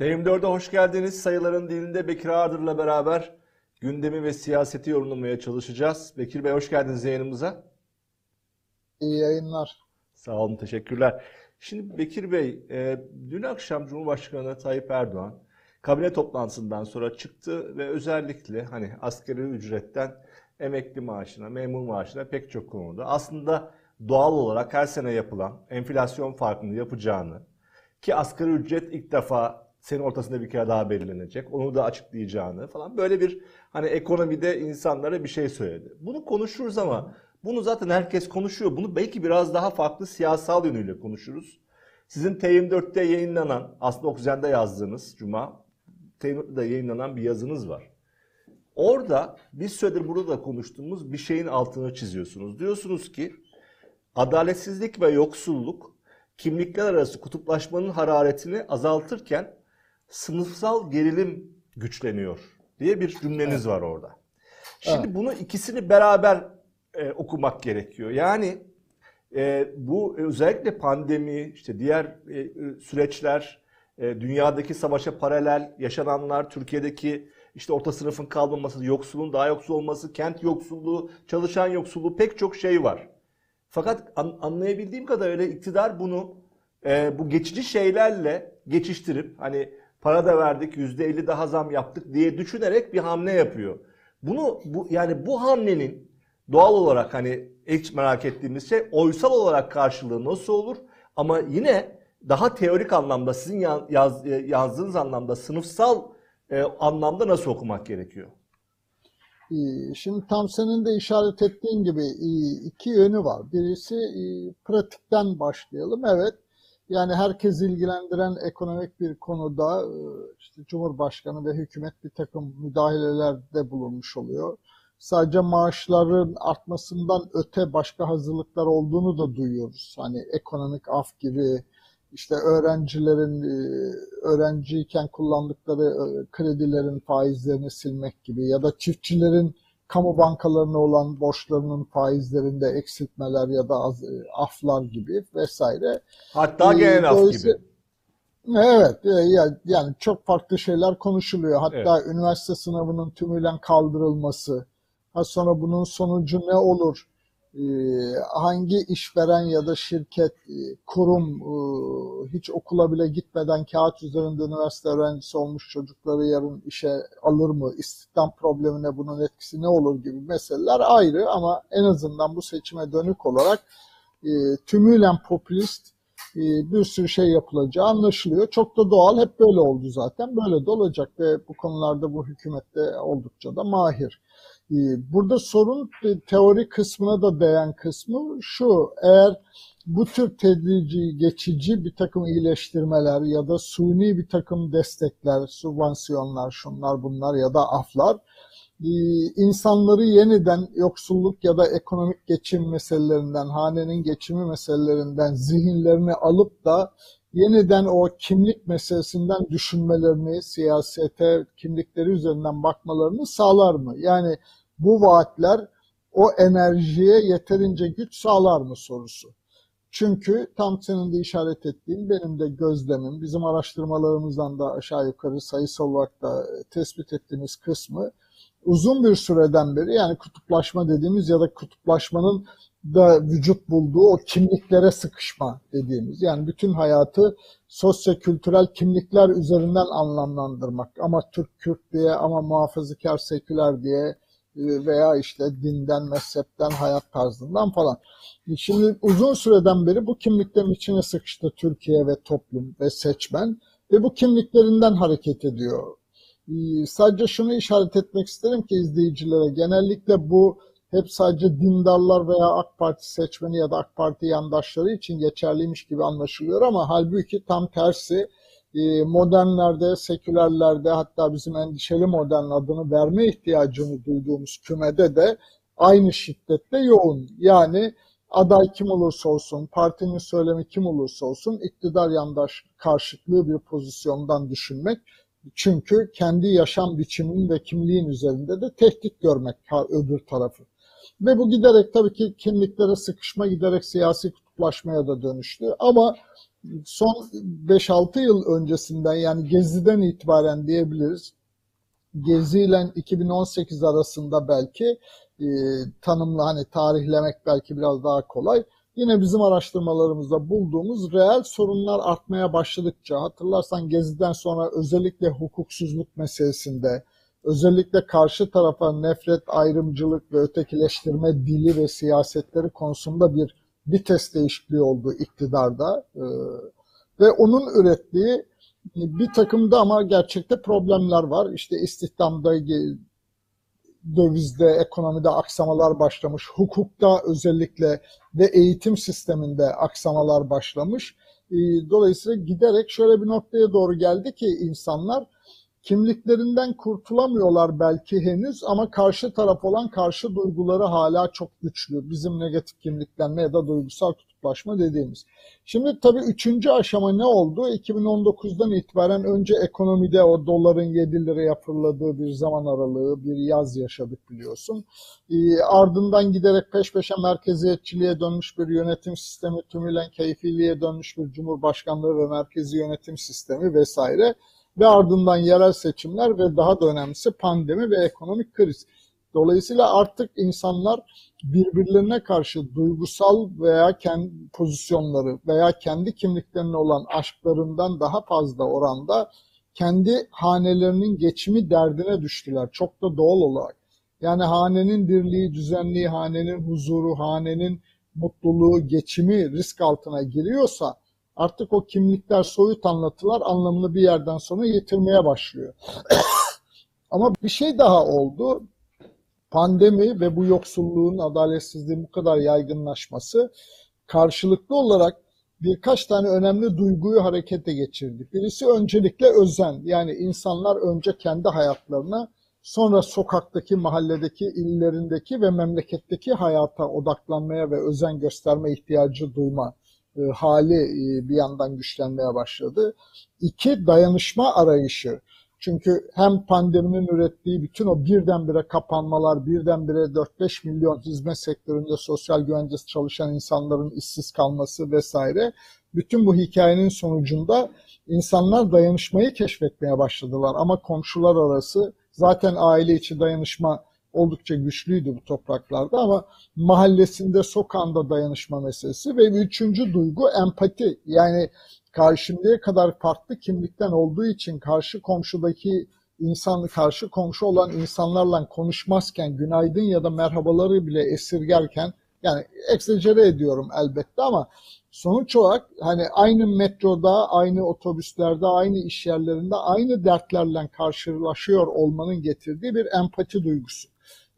TM4'e hoş geldiniz. Sayıların dilinde Bekir Ardır'la beraber gündemi ve siyaseti yorumlamaya çalışacağız. Bekir Bey hoş geldiniz yayınımıza. İyi yayınlar. Sağ olun, teşekkürler. Şimdi Bekir Bey, e, dün akşam Cumhurbaşkanı Tayyip Erdoğan kabine toplantısından sonra çıktı ve özellikle hani askeri ücretten emekli maaşına, memur maaşına pek çok konuda aslında doğal olarak her sene yapılan enflasyon farkını yapacağını ki asgari ücret ilk defa senin ortasında bir kere daha belirlenecek. Onu da açıklayacağını falan böyle bir hani ekonomide insanlara bir şey söyledi. Bunu konuşuruz ama bunu zaten herkes konuşuyor. Bunu belki biraz daha farklı siyasal yönüyle konuşuruz. Sizin T24'te yayınlanan, aslında Oksijen'de yazdığınız Cuma, T24'te yayınlanan bir yazınız var. Orada bir süredir burada da konuştuğumuz bir şeyin altını çiziyorsunuz. Diyorsunuz ki adaletsizlik ve yoksulluk kimlikler arası kutuplaşmanın hararetini azaltırken sınıfsal gerilim güçleniyor diye bir cümleniz evet. var orada. Şimdi evet. bunu ikisini beraber e, okumak gerekiyor. Yani e, bu özellikle pandemi, işte diğer e, süreçler, e, dünyadaki savaşa paralel yaşananlar, Türkiye'deki işte orta sınıfın kalmaması, yoksulun daha yoksul olması, kent yoksulluğu, çalışan yoksulluğu pek çok şey var. Fakat an, anlayabildiğim kadarıyla iktidar bunu e, bu geçici şeylerle geçiştirip hani para da verdik %50 daha zam yaptık diye düşünerek bir hamle yapıyor. Bunu bu yani bu hamlenin doğal olarak hani ilk merak ettiğimiz şey oysal olarak karşılığı nasıl olur? Ama yine daha teorik anlamda sizin yaz, yazdığınız anlamda sınıfsal e, anlamda nasıl okumak gerekiyor? Şimdi tam senin de işaret ettiğin gibi iki yönü var. Birisi pratikten başlayalım. Evet yani herkes ilgilendiren ekonomik bir konuda e, işte Cumhurbaşkanı ve hükümet bir takım müdahalelerde bulunmuş oluyor. Sadece maaşların artmasından öte başka hazırlıklar olduğunu da duyuyoruz. Hani ekonomik af gibi işte öğrencilerin e, öğrenciyken kullandıkları e, kredilerin faizlerini silmek gibi ya da çiftçilerin kamu bankalarına olan borçlarının faizlerinde eksiltmeler ya da az, e, aflar gibi vesaire. Hatta ee, genel af gibi. Evet e, yani çok farklı şeyler konuşuluyor. Hatta evet. üniversite sınavının tümüyle kaldırılması. Ha sonra bunun sonucu ne olur? Ee, hangi işveren ya da şirket, e, kurum e, hiç okula bile gitmeden kağıt üzerinde üniversite öğrencisi olmuş çocukları yarın işe alır mı? İstihdam problemine bunun etkisi ne olur gibi meseleler ayrı ama en azından bu seçime dönük olarak e, tümüyle popülist bir sürü şey yapılacağı anlaşılıyor. Çok da doğal, hep böyle oldu zaten. Böyle de olacak ve bu konularda bu hükümette oldukça da mahir. Ee, burada sorun teori kısmına da değen kısmı şu, eğer bu tür tedrici, geçici bir takım iyileştirmeler ya da suni bir takım destekler, subvansiyonlar, şunlar bunlar ya da aflar e, insanları yeniden yoksulluk ya da ekonomik geçim meselelerinden, hanenin geçimi meselelerinden zihinlerini alıp da yeniden o kimlik meselesinden düşünmelerini, siyasete, kimlikleri üzerinden bakmalarını sağlar mı? Yani bu vaatler o enerjiye yeterince güç sağlar mı sorusu. Çünkü tam senin de işaret ettiğin benim de gözlemim, bizim araştırmalarımızdan da aşağı yukarı sayısal olarak da tespit ettiğimiz kısmı uzun bir süreden beri yani kutuplaşma dediğimiz ya da kutuplaşmanın da vücut bulduğu o kimliklere sıkışma dediğimiz yani bütün hayatı sosyo-kültürel kimlikler üzerinden anlamlandırmak ama Türk Kürt diye ama muhafazakar seküler diye e, veya işte dinden, mezhepten, hayat tarzından falan. Şimdi uzun süreden beri bu kimliklerin içine sıkıştı Türkiye ve toplum ve seçmen ve bu kimliklerinden hareket ediyor. E, sadece şunu işaret etmek isterim ki izleyicilere genellikle bu hep sadece dindarlar veya AK Parti seçmeni ya da AK Parti yandaşları için geçerliymiş gibi anlaşılıyor ama halbuki tam tersi modernlerde, sekülerlerde hatta bizim endişeli modern adını verme ihtiyacını duyduğumuz kümede de aynı şiddette yoğun. Yani aday kim olursa olsun, partinin söylemi kim olursa olsun iktidar yandaş karşıtlığı bir pozisyondan düşünmek. Çünkü kendi yaşam biçiminin ve kimliğin üzerinde de tehdit görmek öbür tarafı. Ve bu giderek tabii ki kimliklere sıkışma, giderek siyasi kutuplaşmaya da dönüştü. Ama son 5-6 yıl öncesinden yani Gezi'den itibaren diyebiliriz. Gezi ile 2018 arasında belki e, tanımla hani tarihlemek belki biraz daha kolay. Yine bizim araştırmalarımızda bulduğumuz reel sorunlar artmaya başladıkça hatırlarsan Gezi'den sonra özellikle hukuksuzluk meselesinde özellikle karşı tarafa nefret, ayrımcılık ve ötekileştirme dili ve siyasetleri konusunda bir vites değişikliği oldu iktidarda. Ee, ve onun ürettiği bir takımda ama gerçekte problemler var. İşte istihdamda, dövizde, ekonomide aksamalar başlamış. Hukukta özellikle ve eğitim sisteminde aksamalar başlamış. Ee, dolayısıyla giderek şöyle bir noktaya doğru geldi ki insanlar kimliklerinden kurtulamıyorlar belki henüz ama karşı taraf olan karşı duyguları hala çok güçlü. Bizim negatif kimliklenme ya da duygusal kutuplaşma dediğimiz. Şimdi tabii üçüncü aşama ne oldu? 2019'dan itibaren önce ekonomide o doların 7 liraya fırladığı bir zaman aralığı, bir yaz yaşadık biliyorsun. E, ardından giderek peş peşe merkeziyetçiliğe dönmüş bir yönetim sistemi, tümülen keyfiliğe dönmüş bir cumhurbaşkanlığı ve merkezi yönetim sistemi vesaire ve ardından yerel seçimler ve daha da önemlisi pandemi ve ekonomik kriz. Dolayısıyla artık insanlar birbirlerine karşı duygusal veya kendi pozisyonları veya kendi kimliklerine olan aşklarından daha fazla oranda kendi hanelerinin geçimi derdine düştüler. Çok da doğal olarak. Yani hanenin dirliği, düzenliği, hanenin huzuru, hanenin mutluluğu, geçimi risk altına giriyorsa artık o kimlikler, soyut anlatılar anlamını bir yerden sonra yitirmeye başlıyor. Ama bir şey daha oldu. Pandemi ve bu yoksulluğun, adaletsizliğin bu kadar yaygınlaşması karşılıklı olarak birkaç tane önemli duyguyu harekete geçirdi. Birisi öncelikle özen. Yani insanlar önce kendi hayatlarına sonra sokaktaki, mahalledeki, illerindeki ve memleketteki hayata odaklanmaya ve özen gösterme ihtiyacı duyma e, hali e, bir yandan güçlenmeye başladı. İki, dayanışma arayışı. Çünkü hem pandeminin ürettiği bütün o birdenbire kapanmalar, birdenbire 4-5 milyon hizmet sektöründe sosyal güvencesi çalışan insanların işsiz kalması vesaire. Bütün bu hikayenin sonucunda insanlar dayanışmayı keşfetmeye başladılar. Ama komşular arası zaten aile içi dayanışma oldukça güçlüydü bu topraklarda ama mahallesinde, sokağında dayanışma meselesi ve üçüncü duygu empati. Yani karşımdaya kadar farklı kimlikten olduğu için karşı komşudaki insan, karşı komşu olan insanlarla konuşmazken günaydın ya da merhabaları bile esirgerken yani eksecere ediyorum elbette ama sonuç olarak hani aynı metroda, aynı otobüslerde, aynı iş yerlerinde aynı dertlerle karşılaşıyor olmanın getirdiği bir empati duygusu.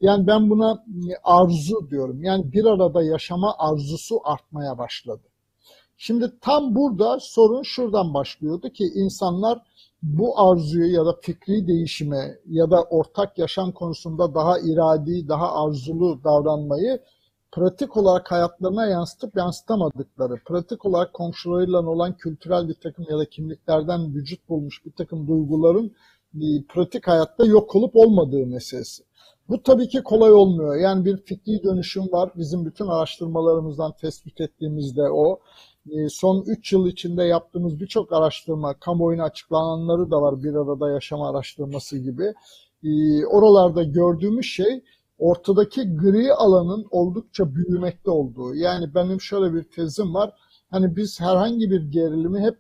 Yani ben buna arzu diyorum. Yani bir arada yaşama arzusu artmaya başladı. Şimdi tam burada sorun şuradan başlıyordu ki insanlar bu arzuyu ya da fikri değişime ya da ortak yaşam konusunda daha iradi, daha arzulu davranmayı pratik olarak hayatlarına yansıtıp yansıtamadıkları, pratik olarak komşularıyla olan kültürel bir takım ya da kimliklerden vücut bulmuş bir takım duyguların pratik hayatta yok olup olmadığı meselesi. Bu tabii ki kolay olmuyor. Yani bir fikri dönüşüm var. Bizim bütün araştırmalarımızdan tespit ettiğimizde o. Ee, son 3 yıl içinde yaptığımız birçok araştırma, kamuoyuna açıklananları da var bir arada yaşama araştırması gibi. Ee, oralarda gördüğümüz şey ortadaki gri alanın oldukça büyümekte olduğu. Yani benim şöyle bir tezim var. Hani biz herhangi bir gerilimi hep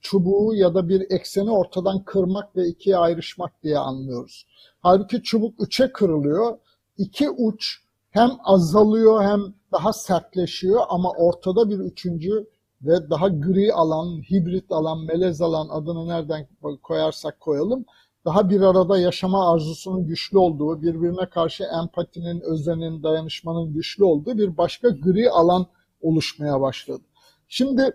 çubuğu ya da bir ekseni ortadan kırmak ve ikiye ayrışmak diye anlıyoruz. Halbuki çubuk üçe kırılıyor. İki uç hem azalıyor hem daha sertleşiyor ama ortada bir üçüncü ve daha gri alan, hibrit alan, melez alan adını nereden koyarsak koyalım daha bir arada yaşama arzusunun güçlü olduğu, birbirine karşı empatinin, özenin, dayanışmanın güçlü olduğu bir başka gri alan oluşmaya başladı. Şimdi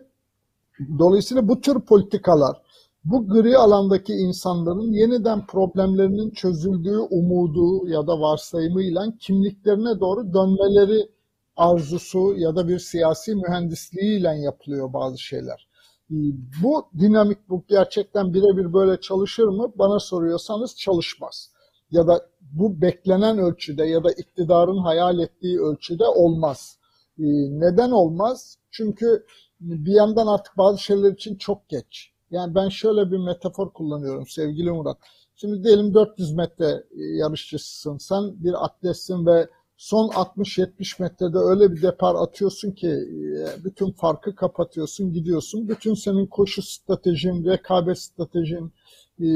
dolayısıyla bu tür politikalar bu gri alandaki insanların yeniden problemlerinin çözüldüğü umudu ya da varsayımıyla kimliklerine doğru dönmeleri arzusu ya da bir siyasi mühendisliğiyle yapılıyor bazı şeyler. Ee, bu dinamik bu gerçekten birebir böyle çalışır mı? Bana soruyorsanız çalışmaz. Ya da bu beklenen ölçüde ya da iktidarın hayal ettiği ölçüde olmaz. Ee, neden olmaz? Çünkü bir yandan artık bazı şeyler için çok geç. Yani ben şöyle bir metafor kullanıyorum sevgili Murat. Şimdi diyelim 400 metre yarışçısın sen bir atletsin ve son 60-70 metrede öyle bir depar atıyorsun ki e, bütün farkı kapatıyorsun gidiyorsun. Bütün senin koşu stratejin, rekabet stratejin, e,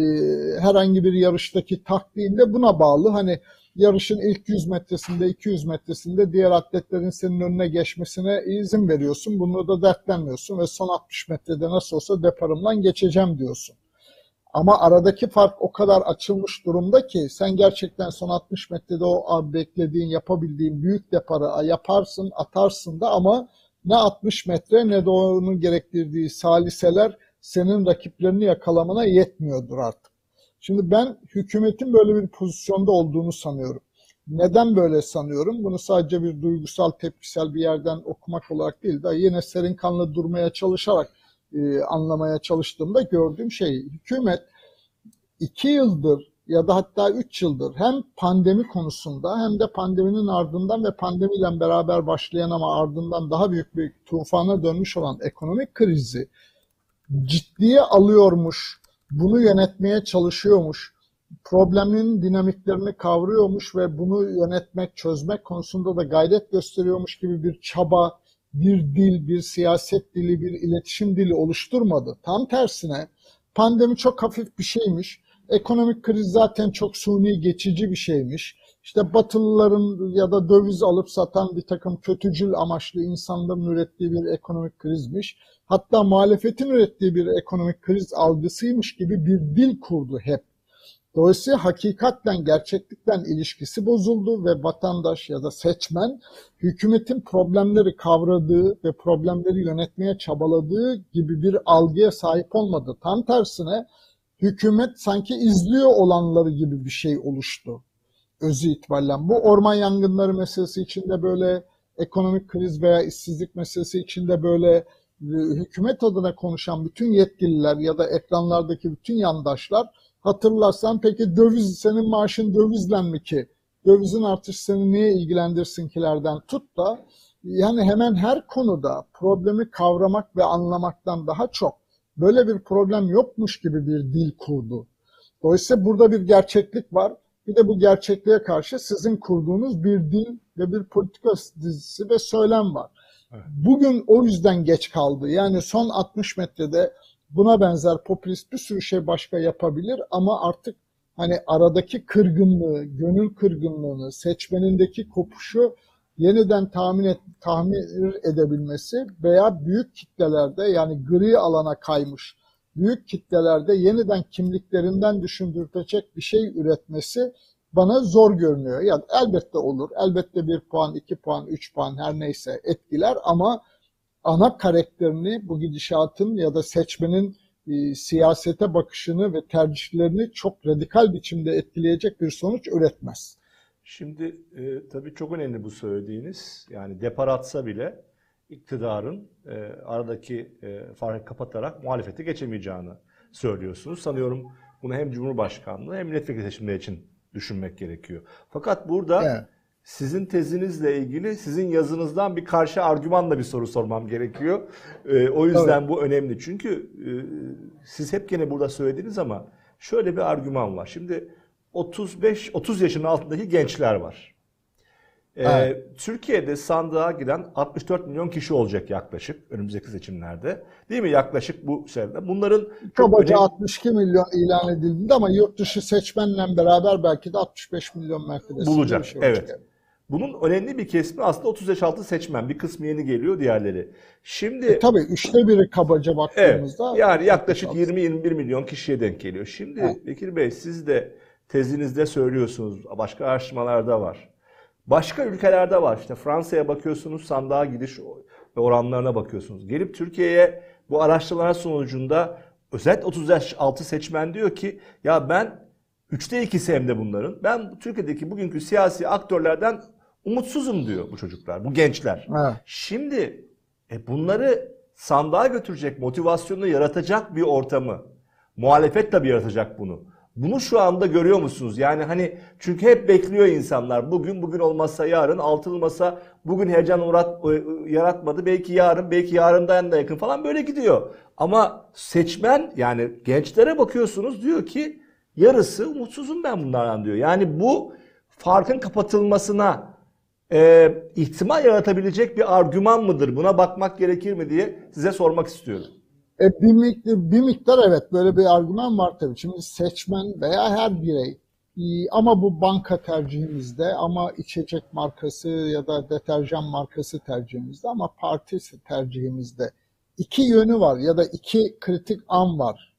herhangi bir yarıştaki taktiğin de buna bağlı. Hani yarışın ilk 100 metresinde, 200 metresinde diğer atletlerin senin önüne geçmesine izin veriyorsun. Bunu da dertlenmiyorsun ve son 60 metrede nasıl olsa deparımdan geçeceğim diyorsun. Ama aradaki fark o kadar açılmış durumda ki sen gerçekten son 60 metrede o beklediğin, yapabildiğin büyük deparı yaparsın, atarsın da ama ne 60 metre ne de onun gerektirdiği saliseler senin rakiplerini yakalamana yetmiyordur artık. Şimdi ben hükümetin böyle bir pozisyonda olduğunu sanıyorum. Neden böyle sanıyorum? Bunu sadece bir duygusal, tepkisel bir yerden okumak olarak değil de yine serin kanlı durmaya çalışarak e, anlamaya çalıştığımda gördüğüm şey hükümet iki yıldır ya da hatta üç yıldır hem pandemi konusunda hem de pandeminin ardından ve pandemiyle beraber başlayan ama ardından daha büyük bir tufana dönmüş olan ekonomik krizi ciddiye alıyormuş, bunu yönetmeye çalışıyormuş, problemin dinamiklerini kavruyormuş ve bunu yönetmek, çözmek konusunda da gayret gösteriyormuş gibi bir çaba, bir dil, bir siyaset dili, bir iletişim dili oluşturmadı. Tam tersine pandemi çok hafif bir şeymiş. Ekonomik kriz zaten çok suni geçici bir şeymiş. İşte Batılıların ya da döviz alıp satan bir takım kötücül amaçlı insanların ürettiği bir ekonomik krizmiş. Hatta muhalefetin ürettiği bir ekonomik kriz algısıymış gibi bir dil kurdu hep. Dolayısıyla hakikatten, gerçeklikten ilişkisi bozuldu ve vatandaş ya da seçmen hükümetin problemleri kavradığı ve problemleri yönetmeye çabaladığı gibi bir algıya sahip olmadı. Tam tersine hükümet sanki izliyor olanları gibi bir şey oluştu özü itibariyle. Bu orman yangınları meselesi içinde böyle, ekonomik kriz veya işsizlik meselesi içinde böyle hükümet adına konuşan bütün yetkililer ya da ekranlardaki bütün yandaşlar hatırlarsan peki döviz senin maaşın dövizle mi ki? Dövizin artışı seni niye ilgilendirsinkilerden tut da yani hemen her konuda problemi kavramak ve anlamaktan daha çok böyle bir problem yokmuş gibi bir dil kurdu. Dolayısıyla burada bir gerçeklik var. Bir de bu gerçekliğe karşı sizin kurduğunuz bir dil ve bir politika dizisi ve söylem var. Evet. Bugün o yüzden geç kaldı. Yani son 60 metrede buna benzer popülist bir sürü şey başka yapabilir ama artık hani aradaki kırgınlığı, gönül kırgınlığını, seçmenindeki kopuşu yeniden tahmin et, tahmin edebilmesi veya büyük kitlelerde yani gri alana kaymış büyük kitlelerde yeniden kimliklerinden düşündürtecek bir şey üretmesi bana zor görünüyor. Yani elbette olur. Elbette bir puan, iki puan, üç puan her neyse etkiler ama ana karakterini bu gidişatın ya da seçmenin e, siyasete bakışını ve tercihlerini çok radikal biçimde etkileyecek bir sonuç üretmez. Şimdi e, tabii çok önemli bu söylediğiniz. Yani depar atsa bile iktidarın e, aradaki e, farkı kapatarak muhalefete geçemeyeceğini söylüyorsunuz. Sanıyorum bunu hem Cumhurbaşkanlığı hem milletvekili seçimleri için düşünmek gerekiyor. Fakat burada evet. sizin tezinizle ilgili sizin yazınızdan bir karşı argümanla bir soru sormam gerekiyor. E, o yüzden evet. bu önemli. Çünkü e, siz hep gene burada söylediniz ama şöyle bir argüman var. Şimdi 35 30 yaşın altındaki gençler var. Ee, Türkiye'de sandığa giden 64 milyon kişi olacak yaklaşık önümüzdeki seçimlerde. Değil mi yaklaşık bu sene? Bunların kabaca önemli... 62 milyon ilan edildi ama yurt dışı seçmenle beraber belki de 65 milyon mertebesi bulacak. Şey evet. Bunun önemli bir kesimi aslında 30 yaş altı seçmen. Bir kısmı yeni geliyor, diğerleri. Şimdi e, tabii üçte biri kabaca baktığımızda evet, yani yaklaşık 20-21 milyon kişiye denk geliyor. Şimdi evet. Bekir Bey siz de tezinizde söylüyorsunuz. Başka araştırmalarda var. Başka ülkelerde var. İşte Fransa'ya bakıyorsunuz sandığa gidiş oranlarına bakıyorsunuz. Gelip Türkiye'ye bu araştırmalar sonucunda özellikle 30 yaş altı seçmen diyor ki ya ben üçte ikisi hem de bunların. Ben Türkiye'deki bugünkü siyasi aktörlerden umutsuzum diyor bu çocuklar, bu gençler. Evet. Şimdi e, bunları sandığa götürecek, motivasyonu yaratacak bir ortamı, muhalefet tabii yaratacak bunu. Bunu şu anda görüyor musunuz? Yani hani çünkü hep bekliyor insanlar. Bugün bugün olmazsa yarın, altılı masa bugün heyecan uğrat, yaratmadı. Belki yarın, belki yarından da yakın falan böyle gidiyor. Ama seçmen yani gençlere bakıyorsunuz diyor ki yarısı umutsuzum ben bunlardan diyor. Yani bu farkın kapatılmasına e, ihtimal yaratabilecek bir argüman mıdır? Buna bakmak gerekir mi diye size sormak istiyorum. E, bir, miktar, bir miktar evet böyle bir argüman var tabii. Şimdi seçmen veya her birey e, ama bu banka tercihimizde ama içecek markası ya da deterjan markası tercihimizde ama parti tercihimizde iki yönü var ya da iki kritik an var.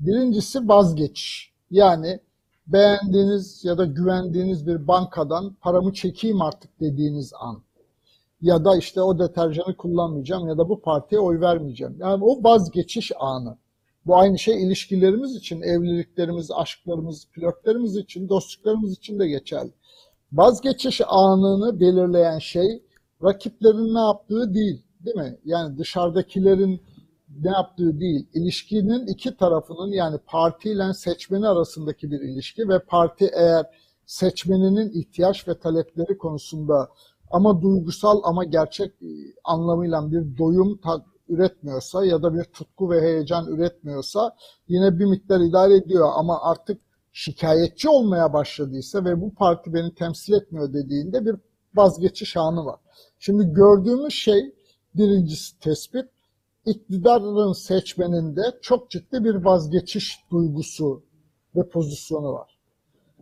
Birincisi vazgeç. Yani beğendiğiniz ya da güvendiğiniz bir bankadan paramı çekeyim artık dediğiniz an. Ya da işte o deterjanı kullanmayacağım ya da bu partiye oy vermeyeceğim. Yani o vazgeçiş anı. Bu aynı şey ilişkilerimiz için, evliliklerimiz, aşklarımız, flörtlerimiz için, dostluklarımız için de geçerli. Vazgeçiş anını belirleyen şey rakiplerin ne yaptığı değil, değil mi? Yani dışarıdakilerin ne yaptığı değil, ilişkinin iki tarafının yani partiyle seçmeni arasındaki bir ilişki ve parti eğer seçmeninin ihtiyaç ve talepleri konusunda ama duygusal ama gerçek anlamıyla bir doyum üretmiyorsa ya da bir tutku ve heyecan üretmiyorsa yine bir miktar idare ediyor ama artık şikayetçi olmaya başladıysa ve bu parti beni temsil etmiyor dediğinde bir vazgeçiş anı var. Şimdi gördüğümüz şey birincisi tespit iktidarın seçmeninde çok ciddi bir vazgeçiş duygusu ve pozisyonu var.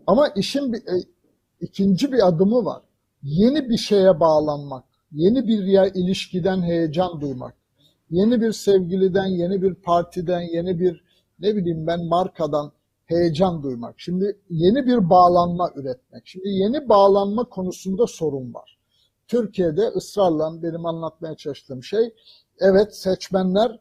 Ama işin bir, e, ikinci bir adımı var. Yeni bir şeye bağlanmak, yeni bir ilişkiden heyecan duymak, yeni bir sevgiliden, yeni bir partiden, yeni bir ne bileyim ben markadan heyecan duymak. Şimdi yeni bir bağlanma üretmek. Şimdi yeni bağlanma konusunda sorun var. Türkiye'de ısrarla benim anlatmaya çalıştığım şey evet seçmenler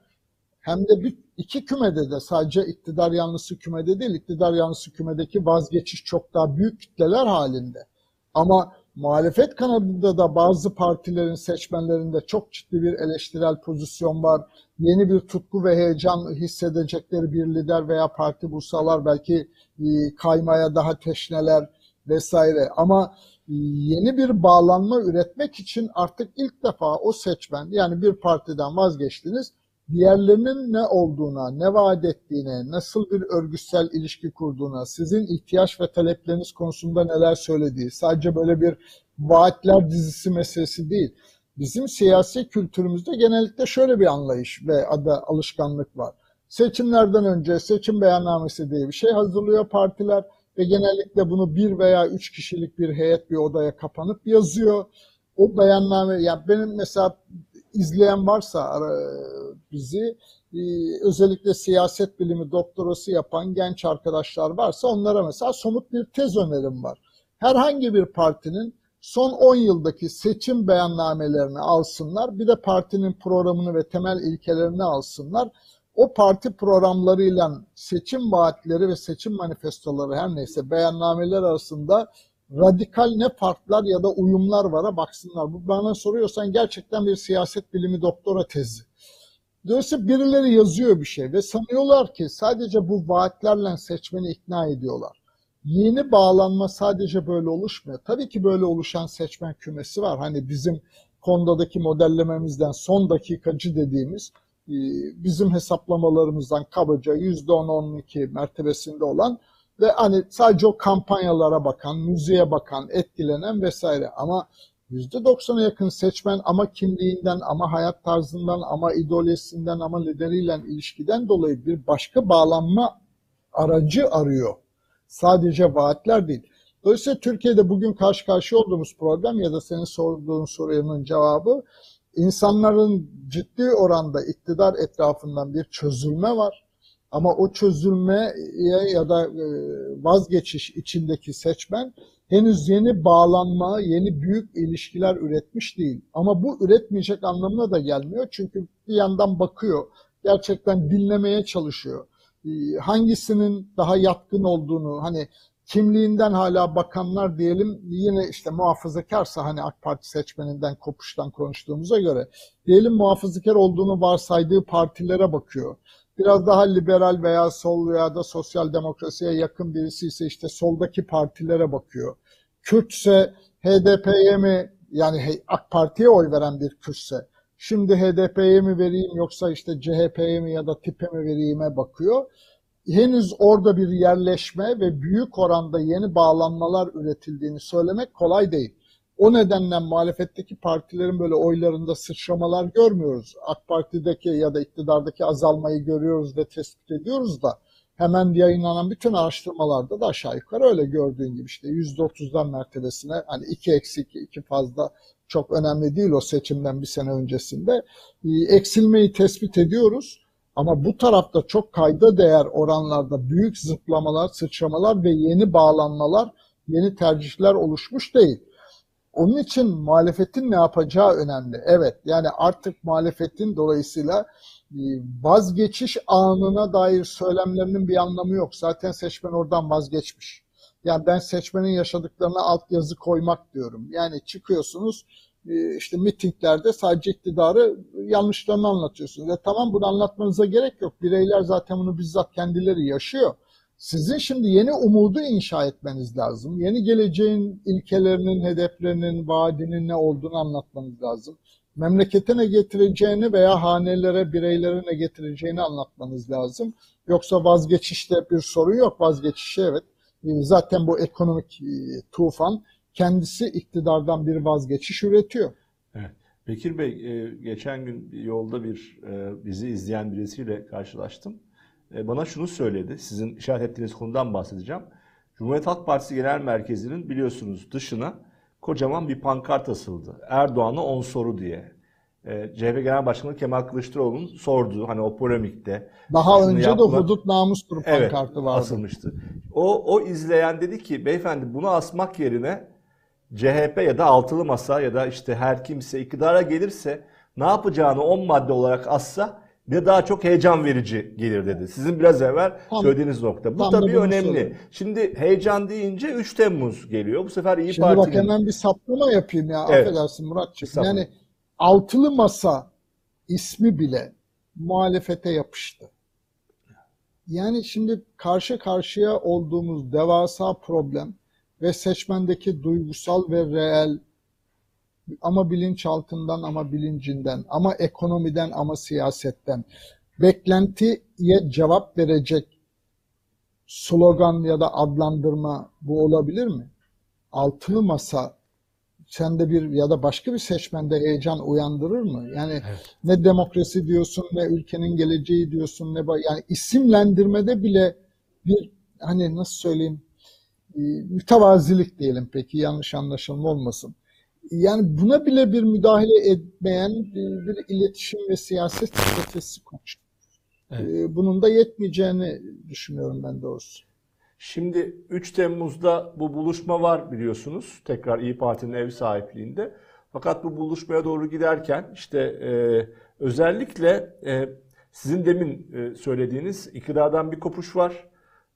hem de bir, iki kümede de sadece iktidar yanlısı kümede değil, iktidar yanlısı kümedeki vazgeçiş çok daha büyük kitleler halinde. Ama muhalefet kanadında da bazı partilerin seçmenlerinde çok ciddi bir eleştirel pozisyon var. Yeni bir tutku ve heyecan hissedecekleri bir lider veya parti bulsalar belki e, kaymaya daha teşneler vesaire. Ama yeni bir bağlanma üretmek için artık ilk defa o seçmen yani bir partiden vazgeçtiniz diğerlerinin ne olduğuna, ne vaat ettiğine, nasıl bir örgütsel ilişki kurduğuna, sizin ihtiyaç ve talepleriniz konusunda neler söylediği, sadece böyle bir vaatler dizisi meselesi değil. Bizim siyasi kültürümüzde genellikle şöyle bir anlayış ve ada alışkanlık var. Seçimlerden önce seçim beyannamesi diye bir şey hazırlıyor partiler ve genellikle bunu bir veya üç kişilik bir heyet bir odaya kapanıp yazıyor. O beyanname, ya benim mesela izleyen varsa bizi e, özellikle siyaset bilimi doktorası yapan genç arkadaşlar varsa onlara mesela somut bir tez önerim var. Herhangi bir partinin son 10 yıldaki seçim beyannamelerini alsınlar, bir de partinin programını ve temel ilkelerini alsınlar o parti programlarıyla seçim vaatleri ve seçim manifestoları her neyse beyannameler arasında radikal ne farklar ya da uyumlar vara baksınlar. Bu bana soruyorsan gerçekten bir siyaset bilimi doktora tezi. Dolayısıyla birileri yazıyor bir şey ve sanıyorlar ki sadece bu vaatlerle seçmeni ikna ediyorlar. Yeni bağlanma sadece böyle oluşmuyor. Tabii ki böyle oluşan seçmen kümesi var. Hani bizim Konda'daki modellememizden son dakikacı dediğimiz e, bizim hesaplamalarımızdan kabaca %10-12 mertebesinde olan ve hani sadece o kampanyalara bakan, müziğe bakan, etkilenen vesaire ama %90'a yakın seçmen ama kimliğinden, ama hayat tarzından, ama ideolojisinden, ama lideriyle ilişkiden dolayı bir başka bağlanma aracı arıyor. Sadece vaatler değil. Dolayısıyla Türkiye'de bugün karşı karşıya olduğumuz problem ya da senin sorduğun sorunun cevabı insanların ciddi oranda iktidar etrafından bir çözülme var. Ama o çözülmeye ya da e, vazgeçiş içindeki seçmen henüz yeni bağlanma, yeni büyük ilişkiler üretmiş değil. Ama bu üretmeyecek anlamına da gelmiyor. Çünkü bir yandan bakıyor, gerçekten dinlemeye çalışıyor. E, hangisinin daha yatkın olduğunu, hani kimliğinden hala bakanlar diyelim yine işte muhafazakarsa hani AK Parti seçmeninden kopuştan konuştuğumuza göre diyelim muhafazakar olduğunu varsaydığı partilere bakıyor. Biraz daha liberal veya sol veya da sosyal demokrasiye yakın birisi ise işte soldaki partilere bakıyor. Kürtse HDP'ye mi yani AK Parti'ye oy veren bir Kürtse şimdi HDP'ye mi vereyim yoksa işte CHP'ye mi ya da TİP'e mi vereyim'e bakıyor. Henüz orada bir yerleşme ve büyük oranda yeni bağlanmalar üretildiğini söylemek kolay değil. O nedenle muhalefetteki partilerin böyle oylarında sıçramalar görmüyoruz. AK Parti'deki ya da iktidardaki azalmayı görüyoruz ve tespit ediyoruz da hemen yayınlanan bütün araştırmalarda da aşağı yukarı öyle gördüğün gibi işte %30'dan mertebesine hani iki eksik iki fazla çok önemli değil o seçimden bir sene öncesinde e, eksilmeyi tespit ediyoruz. Ama bu tarafta çok kayda değer oranlarda büyük zıplamalar, sıçramalar ve yeni bağlanmalar, yeni tercihler oluşmuş değil. Onun için muhalefetin ne yapacağı önemli. Evet yani artık muhalefetin dolayısıyla e, vazgeçiş anına dair söylemlerinin bir anlamı yok. Zaten seçmen oradan vazgeçmiş. Yani ben seçmenin yaşadıklarına altyazı koymak diyorum. Yani çıkıyorsunuz e, işte mitinglerde sadece iktidarı yanlışlarını anlatıyorsunuz. E tamam bunu anlatmanıza gerek yok. Bireyler zaten bunu bizzat kendileri yaşıyor. Sizin şimdi yeni umudu inşa etmeniz lazım. Yeni geleceğin ilkelerinin, hedeflerinin, vaadinin ne olduğunu anlatmanız lazım. Memlekete ne getireceğini veya hanelere, bireylere ne getireceğini anlatmanız lazım. Yoksa vazgeçişte bir sorun yok. Vazgeçişi evet. E, zaten bu ekonomik e, tufan kendisi iktidardan bir vazgeçiş üretiyor. Evet. Bekir Bey, e, geçen gün yolda bir bizi izleyen birisiyle karşılaştım. E, bana şunu söyledi. Sizin işaret ettiğiniz konudan bahsedeceğim. Cumhuriyet Halk Partisi Genel Merkezi'nin biliyorsunuz dışına kocaman bir pankart asıldı. Erdoğan'a 10 soru diye. E, CHP Genel Başkanı Kemal Kılıçdaroğlu'nun sorduğu hani o polemikte. Daha önce yapılan, de hudut namustur pankartı evet, vardı. asılmıştı. O, o izleyen dedi ki beyefendi bunu asmak yerine CHP ya da altılı masa ya da işte her kimse iktidara gelirse ne yapacağını 10 madde olarak assa bir daha çok heyecan verici gelir dedi. Sizin biraz evvel tam, söylediğiniz nokta. Bu tabii önemli. Söyleyeyim. Şimdi heyecan deyince 3 Temmuz geliyor. Bu sefer İyi Şimdi Parti'nin... bak hemen bir saptama yapayım ya. Evet. Affedersin Muratçığım. Yani altılı masa ismi bile muhalefete yapıştı. Yani şimdi karşı karşıya olduğumuz devasa problem ve seçmendeki duygusal ve reel ama bilinçaltından ama bilincinden ama ekonomiden ama siyasetten beklentiye cevap verecek slogan ya da adlandırma bu olabilir mi? Altılı masa sende bir ya da başka bir seçmende heyecan uyandırır mı? Yani evet. ne demokrasi diyorsun ne ülkenin geleceği diyorsun ne yani isimlendirmede bile bir hani nasıl söyleyeyim e, mütevazilik diyelim peki yanlış anlaşılma olmasın yani buna bile bir müdahale etmeyen bir, iletişim ve siyaset stratejisi konuşuyor. Evet. Ee, bunun da yetmeyeceğini düşünüyorum ben doğrusu. Şimdi 3 Temmuz'da bu buluşma var biliyorsunuz. Tekrar İyi Parti'nin ev sahipliğinde. Fakat bu buluşmaya doğru giderken işte e, özellikle e, sizin demin e, söylediğiniz iktidardan bir kopuş var.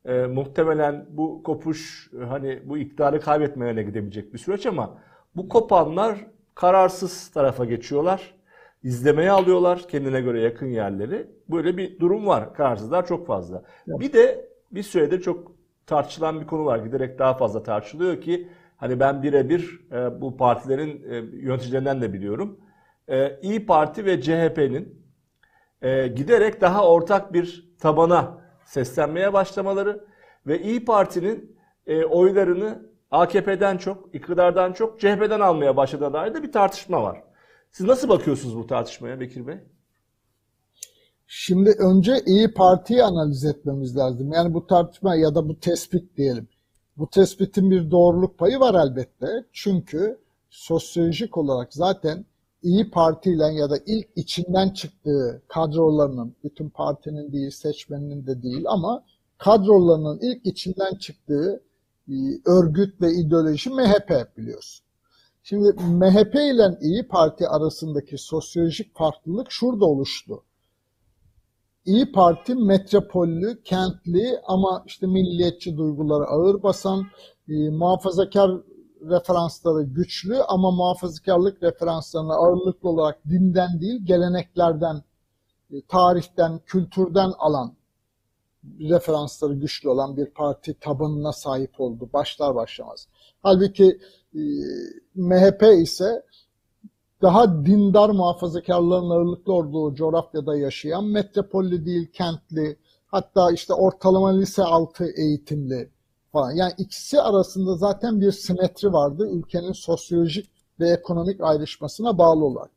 E, muhtemelen bu kopuş hani bu iktidarı kaybetmeyene gidebilecek bir süreç ama bu kopanlar kararsız tarafa geçiyorlar. İzlemeye alıyorlar kendine göre yakın yerleri. Böyle bir durum var. Kararsızlar çok fazla. Evet. Bir de bir süredir çok tartışılan bir konu var. Giderek daha fazla tartışılıyor ki hani ben birebir e, bu partilerin e, yöneticilerinden de biliyorum. E, İyi Parti ve CHP'nin e, giderek daha ortak bir tabana seslenmeye başlamaları ve İyi Parti'nin e, oylarını AKP'den çok, iktidardan çok CHP'den almaya başladığına dair de bir tartışma var. Siz nasıl bakıyorsunuz bu tartışmaya Bekir Bey? Şimdi önce İyi Parti'yi analiz etmemiz lazım. Yani bu tartışma ya da bu tespit diyelim. Bu tespitin bir doğruluk payı var elbette. Çünkü sosyolojik olarak zaten İyi Parti ile ya da ilk içinden çıktığı kadrolarının, bütün partinin değil, seçmeninin de değil ama kadrolarının ilk içinden çıktığı örgüt ve ideoloji MHP biliyorsun. Şimdi MHP ile İyi Parti arasındaki sosyolojik farklılık şurada oluştu. İyi Parti metropollü, kentli ama işte milliyetçi duyguları ağır basan, e, muhafazakar referansları güçlü ama muhafazakarlık referanslarına ağırlıklı olarak dinden değil geleneklerden e, e, tarihten, kültürden alan referansları güçlü olan bir parti tabanına sahip oldu başlar başlamaz. Halbuki e, MHP ise daha dindar muhafazakarların ağırlıklı olduğu coğrafyada yaşayan metropolli değil kentli hatta işte ortalama lise altı eğitimli falan. Yani ikisi arasında zaten bir simetri vardı ülkenin sosyolojik ve ekonomik ayrışmasına bağlı olarak.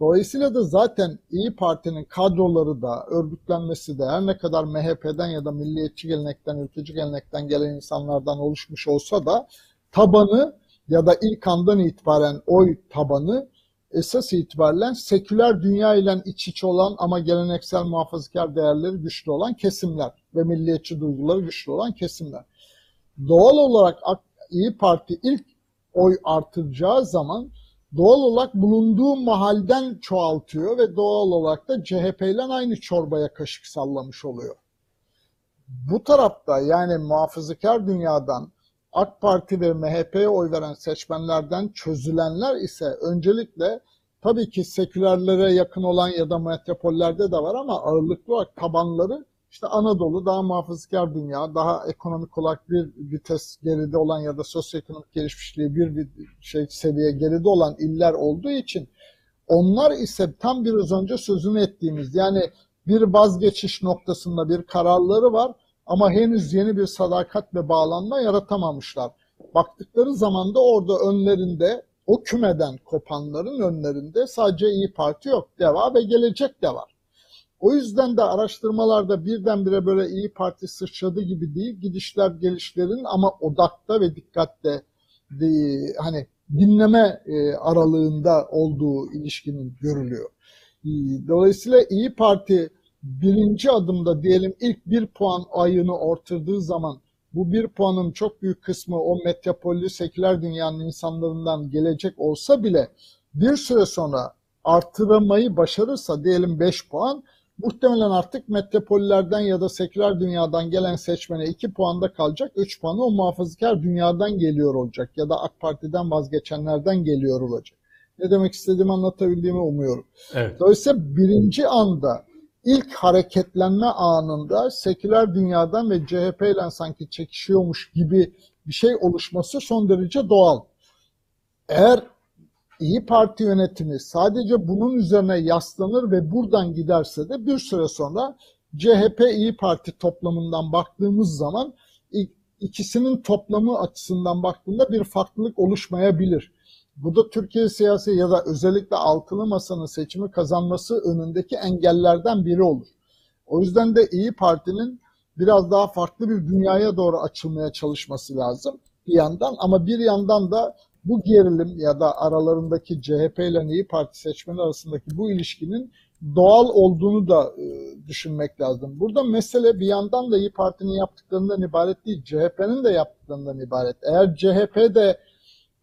Dolayısıyla da zaten İyi Parti'nin kadroları da, örgütlenmesi de her ne kadar MHP'den ya da milliyetçi gelenekten, ülkücü gelenekten gelen insanlardan oluşmuş olsa da tabanı ya da ilk andan itibaren oy tabanı esas itibaren seküler dünya ile iç içe olan ama geleneksel muhafazakar değerleri güçlü olan kesimler ve milliyetçi duyguları güçlü olan kesimler. Doğal olarak İyi Parti ilk oy artıracağı zaman doğal olarak bulunduğu mahalden çoğaltıyor ve doğal olarak da CHP ile aynı çorbaya kaşık sallamış oluyor. Bu tarafta yani muhafazakar dünyadan AK Parti ve MHP'ye oy veren seçmenlerden çözülenler ise öncelikle tabii ki sekülerlere yakın olan ya da metropollerde de var ama ağırlıklı olarak tabanları işte Anadolu daha muhafazakar dünya, daha ekonomik olarak bir vites geride olan ya da sosyoekonomik gelişmişliği bir şey seviye geride olan iller olduğu için onlar ise tam biraz önce sözünü ettiğimiz yani bir vazgeçiş noktasında bir kararları var ama henüz yeni bir sadakat ve bağlanma yaratamamışlar. Baktıkları zaman da orada önlerinde o kümeden kopanların önlerinde sadece İyi Parti yok. Deva ve Gelecek de var. O yüzden de araştırmalarda birdenbire böyle İyi Parti sıçradı gibi değil. Gidişler gelişlerin ama odakta ve dikkatte de, hani dinleme e, aralığında olduğu ilişkinin görülüyor. E, dolayısıyla İyi Parti birinci adımda diyelim ilk bir puan ayını ortırdığı zaman bu bir puanın çok büyük kısmı o metropollü seküler dünyanın insanlarından gelecek olsa bile bir süre sonra artırmayı başarırsa diyelim 5 puan muhtemelen artık metropollerden ya da seküler dünyadan gelen seçmene 2 puanda kalacak. 3 puanı o muhafazakar dünyadan geliyor olacak ya da AK Parti'den vazgeçenlerden geliyor olacak. Ne demek istediğimi anlatabildiğimi umuyorum. Evet. Dolayısıyla birinci anda ilk hareketlenme anında seküler dünyadan ve CHP ile sanki çekişiyormuş gibi bir şey oluşması son derece doğal. Eğer İyi Parti yönetimi sadece bunun üzerine yaslanır ve buradan giderse de bir süre sonra CHP İyi Parti toplamından baktığımız zaman ikisinin toplamı açısından baktığında bir farklılık oluşmayabilir. Bu da Türkiye siyasi ya da özellikle altılı masanın seçimi kazanması önündeki engellerden biri olur. O yüzden de İyi Parti'nin biraz daha farklı bir dünyaya doğru açılmaya çalışması lazım bir yandan ama bir yandan da bu gerilim ya da aralarındaki CHP ile İyi Parti seçmeni arasındaki bu ilişkinin doğal olduğunu da e, düşünmek lazım. Burada mesele bir yandan da İyi Parti'nin yaptıklarından ibaret değil, CHP'nin de yaptıklarından ibaret. Eğer CHP de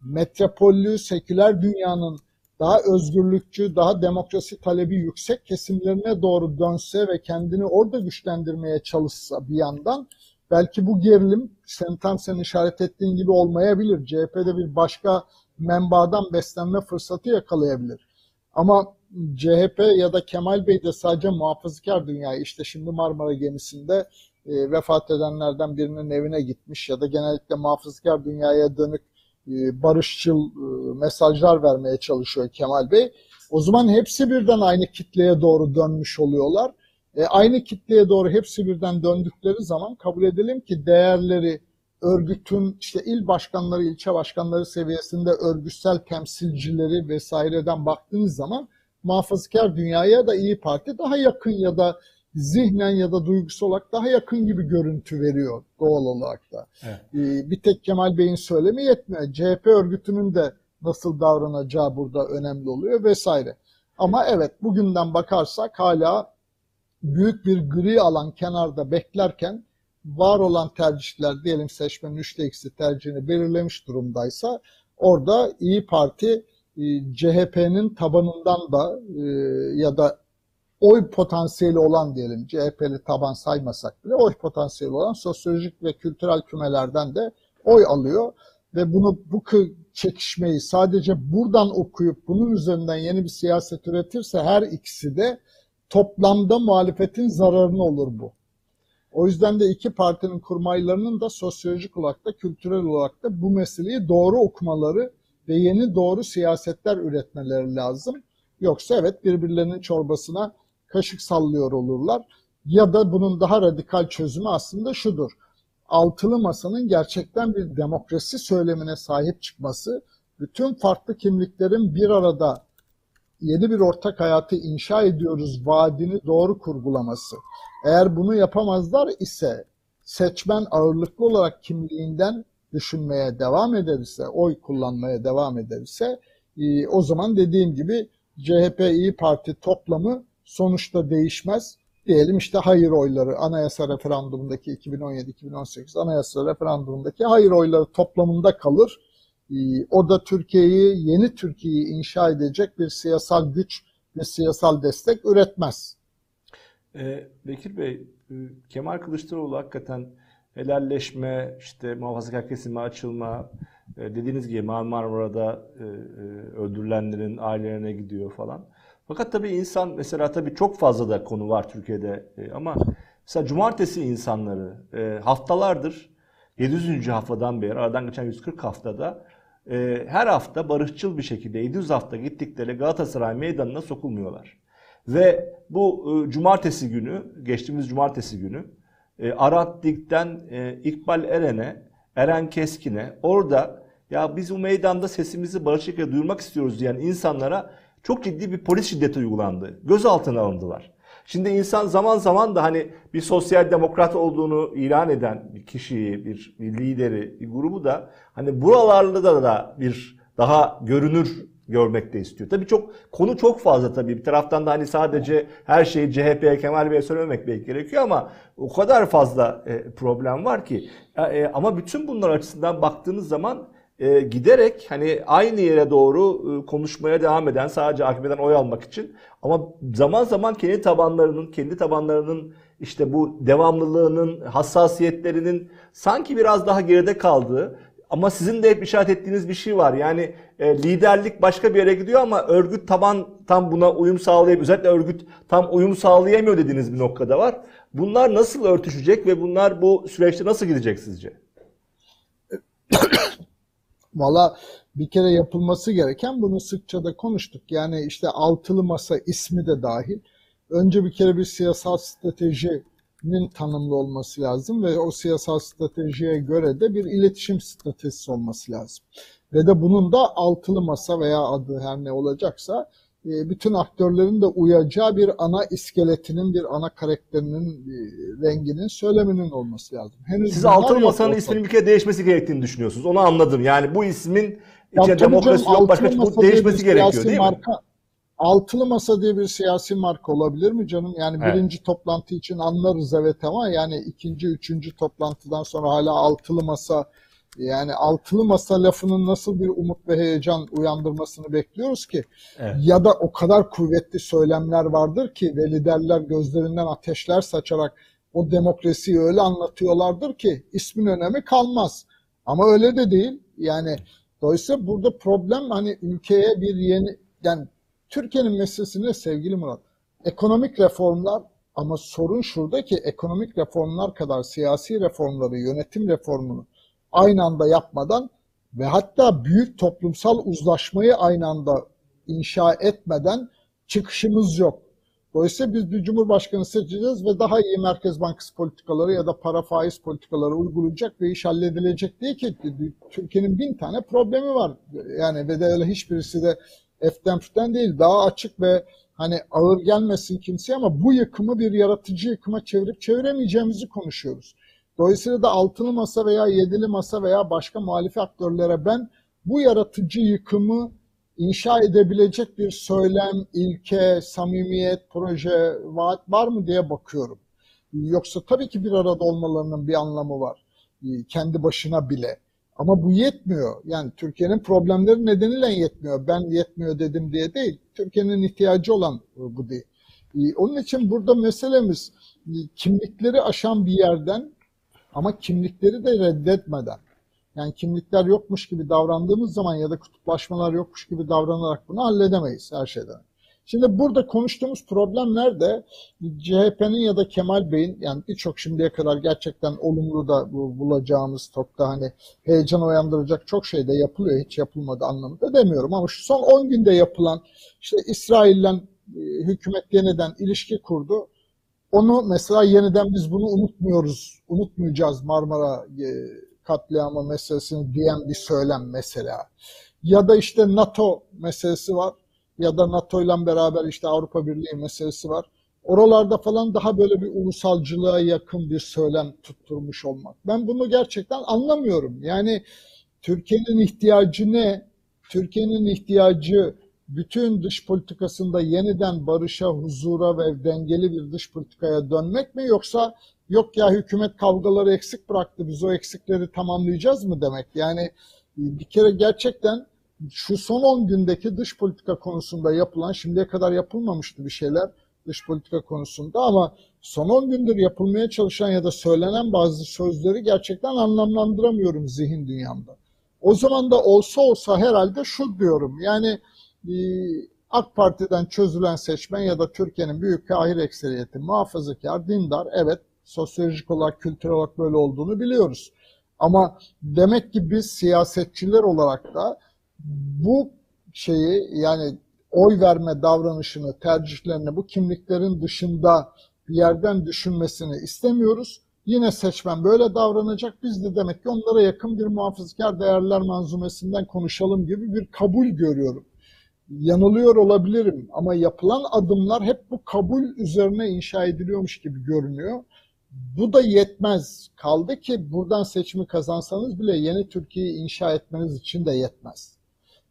metropollü, seküler dünyanın daha özgürlükçü, daha demokrasi talebi yüksek kesimlerine doğru dönse ve kendini orada güçlendirmeye çalışsa bir yandan belki bu gerilim sen tam sen işaret ettiğin gibi olmayabilir. CHP'de bir başka menbadan beslenme fırsatı yakalayabilir. Ama CHP ya da Kemal Bey de sadece muhafazakar dünyayı işte şimdi Marmara gemisinde e, vefat edenlerden birinin evine gitmiş ya da genellikle muhafazakar dünyaya dönük e, barışçıl e, mesajlar vermeye çalışıyor Kemal Bey. O zaman hepsi birden aynı kitleye doğru dönmüş oluyorlar. E, aynı kitleye doğru hepsi birden döndükleri zaman kabul edelim ki değerleri örgütün işte il başkanları, ilçe başkanları seviyesinde örgütsel temsilcileri vesaireden baktığınız zaman muhafazakar dünyaya da İyi Parti daha yakın ya da zihnen ya da duygusal olarak daha yakın gibi görüntü veriyor doğal olarak da. Evet. Ee, bir tek Kemal Bey'in söylemi yetmiyor. CHP örgütünün de nasıl davranacağı burada önemli oluyor vesaire. Ama evet bugünden bakarsak hala büyük bir gri alan kenarda beklerken var olan tercihler diyelim seçmenin üçte ikisi tercihini belirlemiş durumdaysa orada İyi Parti e, CHP'nin tabanından da e, ya da oy potansiyeli olan diyelim CHP'li taban saymasak bile oy potansiyeli olan sosyolojik ve kültürel kümelerden de oy alıyor. Ve bunu bu çekişmeyi sadece buradan okuyup bunun üzerinden yeni bir siyaset üretirse her ikisi de toplamda muhalefetin zararına olur bu. O yüzden de iki partinin kurmaylarının da sosyolojik olarak da kültürel olarak da bu meseleyi doğru okumaları ve yeni doğru siyasetler üretmeleri lazım. Yoksa evet birbirlerinin çorbasına kaşık sallıyor olurlar. Ya da bunun daha radikal çözümü aslında şudur. Altılı masanın gerçekten bir demokrasi söylemine sahip çıkması, bütün farklı kimliklerin bir arada yeni bir ortak hayatı inşa ediyoruz vaadini doğru kurgulaması. Eğer bunu yapamazlar ise seçmen ağırlıklı olarak kimliğinden düşünmeye devam ederse, oy kullanmaya devam ederse e, o zaman dediğim gibi CHP İyi Parti toplamı sonuçta değişmez. Diyelim işte hayır oyları anayasa referandumundaki 2017-2018 anayasa referandumundaki hayır oyları toplamında kalır. E, o da Türkiye'yi, yeni Türkiye'yi inşa edecek bir siyasal güç ve siyasal destek üretmez. Ee, Bekir Bey, e, Kemal Kılıçdaroğlu hakikaten helalleşme, işte muhafazakar kesime açılma, e, dediğiniz gibi Marmara'da e, öldürülenlerin ailelerine gidiyor falan. Fakat tabii insan mesela tabii çok fazla da konu var Türkiye'de ama mesela cumartesi insanları haftalardır 700. haftadan beri aradan geçen 140 haftada her hafta barışçıl bir şekilde 700 hafta gittikleri Galatasaray meydanına sokulmuyorlar. Ve bu e, cumartesi günü, geçtiğimiz cumartesi günü e, Arat Dik'ten e, İkbal Eren'e, Eren Keskin'e orada ya biz bu meydanda sesimizi barış şekilde duyurmak istiyoruz diyen insanlara çok ciddi bir polis şiddeti uygulandı. Gözaltına alındılar. Şimdi insan zaman zaman da hani bir sosyal demokrat olduğunu ilan eden bir kişiyi, bir, bir lideri, bir grubu da hani buralarda da, da bir daha görünür görmek de istiyor. Tabii çok konu çok fazla tabii. Bir taraftan da hani sadece her şeyi CHP'ye Kemal Bey'e söylememek belki gerekiyor ama o kadar fazla e, problem var ki. E, ama bütün bunlar açısından baktığınız zaman e, giderek hani aynı yere doğru e, konuşmaya devam eden sadece AKP'den oy almak için ama zaman zaman kendi tabanlarının kendi tabanlarının işte bu devamlılığının hassasiyetlerinin sanki biraz daha geride kaldığı ama sizin de hep işaret ettiğiniz bir şey var. Yani e, liderlik başka bir yere gidiyor ama örgüt taban tam buna uyum sağlayıp özellikle örgüt tam uyum sağlayamıyor dediğiniz bir noktada var. Bunlar nasıl örtüşecek ve bunlar bu süreçte nasıl gidecek sizce? Valla bir kere yapılması gereken bunu sıkça da konuştuk. Yani işte altılı masa ismi de dahil. Önce bir kere bir siyasal strateji nin tanımlı olması lazım ve o siyasal stratejiye göre de bir iletişim stratejisi olması lazım. Ve de bunun da altılı masa veya adı her ne olacaksa bütün aktörlerin de uyacağı bir ana iskeletinin, bir ana karakterinin, e, renginin, söyleminin olması lazım. Henüz Siz altılı masanın isminin bir kere değişmesi gerektiğini düşünüyorsunuz. Onu anladım. Yani bu ismin içinde demokrasi canım, yok, başka bu değişmesi gerekiyor değil marka, mi? altılı masa diye bir siyasi marka olabilir mi canım? Yani evet. birinci toplantı için anlarız evet ama yani ikinci, üçüncü toplantıdan sonra hala altılı masa yani altılı masa lafının nasıl bir umut ve heyecan uyandırmasını bekliyoruz ki? Evet. Ya da o kadar kuvvetli söylemler vardır ki ve liderler gözlerinden ateşler saçarak o demokrasiyi öyle anlatıyorlardır ki ismin önemi kalmaz. Ama öyle de değil. Yani dolayısıyla burada problem hani ülkeye bir yeni yani Türkiye'nin meselesi ne sevgili Murat? Ekonomik reformlar ama sorun şurada ki ekonomik reformlar kadar siyasi reformları, yönetim reformunu aynı anda yapmadan ve hatta büyük toplumsal uzlaşmayı aynı anda inşa etmeden çıkışımız yok. Dolayısıyla biz bir cumhurbaşkanı seçeceğiz ve daha iyi Merkez Bankası politikaları ya da para faiz politikaları uygulayacak ve iş halledilecek diye ki Türkiye'nin bin tane problemi var. Yani ve de öyle hiçbirisi de F'den F'den değil daha açık ve hani ağır gelmesin kimseye ama bu yıkımı bir yaratıcı yıkıma çevirip çeviremeyeceğimizi konuşuyoruz. Dolayısıyla da altılı masa veya yedili masa veya başka muhalif aktörlere ben bu yaratıcı yıkımı inşa edebilecek bir söylem, ilke, samimiyet, proje, vaat var mı diye bakıyorum. Yoksa tabii ki bir arada olmalarının bir anlamı var. Kendi başına bile. Ama bu yetmiyor. Yani Türkiye'nin problemleri nedeniyle yetmiyor. Ben yetmiyor dedim diye değil. Türkiye'nin ihtiyacı olan bu değil. Ee, onun için burada meselemiz e, kimlikleri aşan bir yerden ama kimlikleri de reddetmeden. Yani kimlikler yokmuş gibi davrandığımız zaman ya da kutuplaşmalar yokmuş gibi davranarak bunu halledemeyiz her şeyden. Şimdi burada konuştuğumuz problem nerede? CHP'nin ya da Kemal Bey'in yani birçok şimdiye kadar gerçekten olumlu da bu bulacağımız topta hani heyecan uyandıracak çok şey de yapılıyor. Hiç yapılmadı anlamında demiyorum ama şu son 10 günde yapılan işte İsrail'le hükümet yeniden ilişki kurdu. Onu mesela yeniden biz bunu unutmuyoruz, unutmayacağız Marmara e, katliamı meselesini diyen bir söylem mesela. Ya da işte NATO meselesi var ya da NATO ile beraber işte Avrupa Birliği meselesi var. Oralarda falan daha böyle bir ulusalcılığa yakın bir söylem tutturmuş olmak. Ben bunu gerçekten anlamıyorum. Yani Türkiye'nin ihtiyacı ne? Türkiye'nin ihtiyacı bütün dış politikasında yeniden barışa, huzura ve dengeli bir dış politikaya dönmek mi yoksa yok ya hükümet kavgaları eksik bıraktı biz o eksikleri tamamlayacağız mı demek? Yani bir kere gerçekten şu son 10 gündeki dış politika konusunda yapılan şimdiye kadar yapılmamıştı bir şeyler dış politika konusunda ama son 10 gündür yapılmaya çalışan ya da söylenen bazı sözleri gerçekten anlamlandıramıyorum zihin dünyamda. O zaman da olsa olsa herhalde şu diyorum yani AK Parti'den çözülen seçmen ya da Türkiye'nin büyük kahir ekseriyeti muhafazakar, dindar evet sosyolojik olarak, kültürel olarak böyle olduğunu biliyoruz. Ama demek ki biz siyasetçiler olarak da bu şeyi yani oy verme davranışını, tercihlerini bu kimliklerin dışında bir yerden düşünmesini istemiyoruz. Yine seçmen böyle davranacak. Biz de demek ki onlara yakın bir muhafazakar değerler manzumesinden konuşalım gibi bir kabul görüyorum. Yanılıyor olabilirim ama yapılan adımlar hep bu kabul üzerine inşa ediliyormuş gibi görünüyor. Bu da yetmez. Kaldı ki buradan seçimi kazansanız bile yeni Türkiye'yi inşa etmeniz için de yetmez.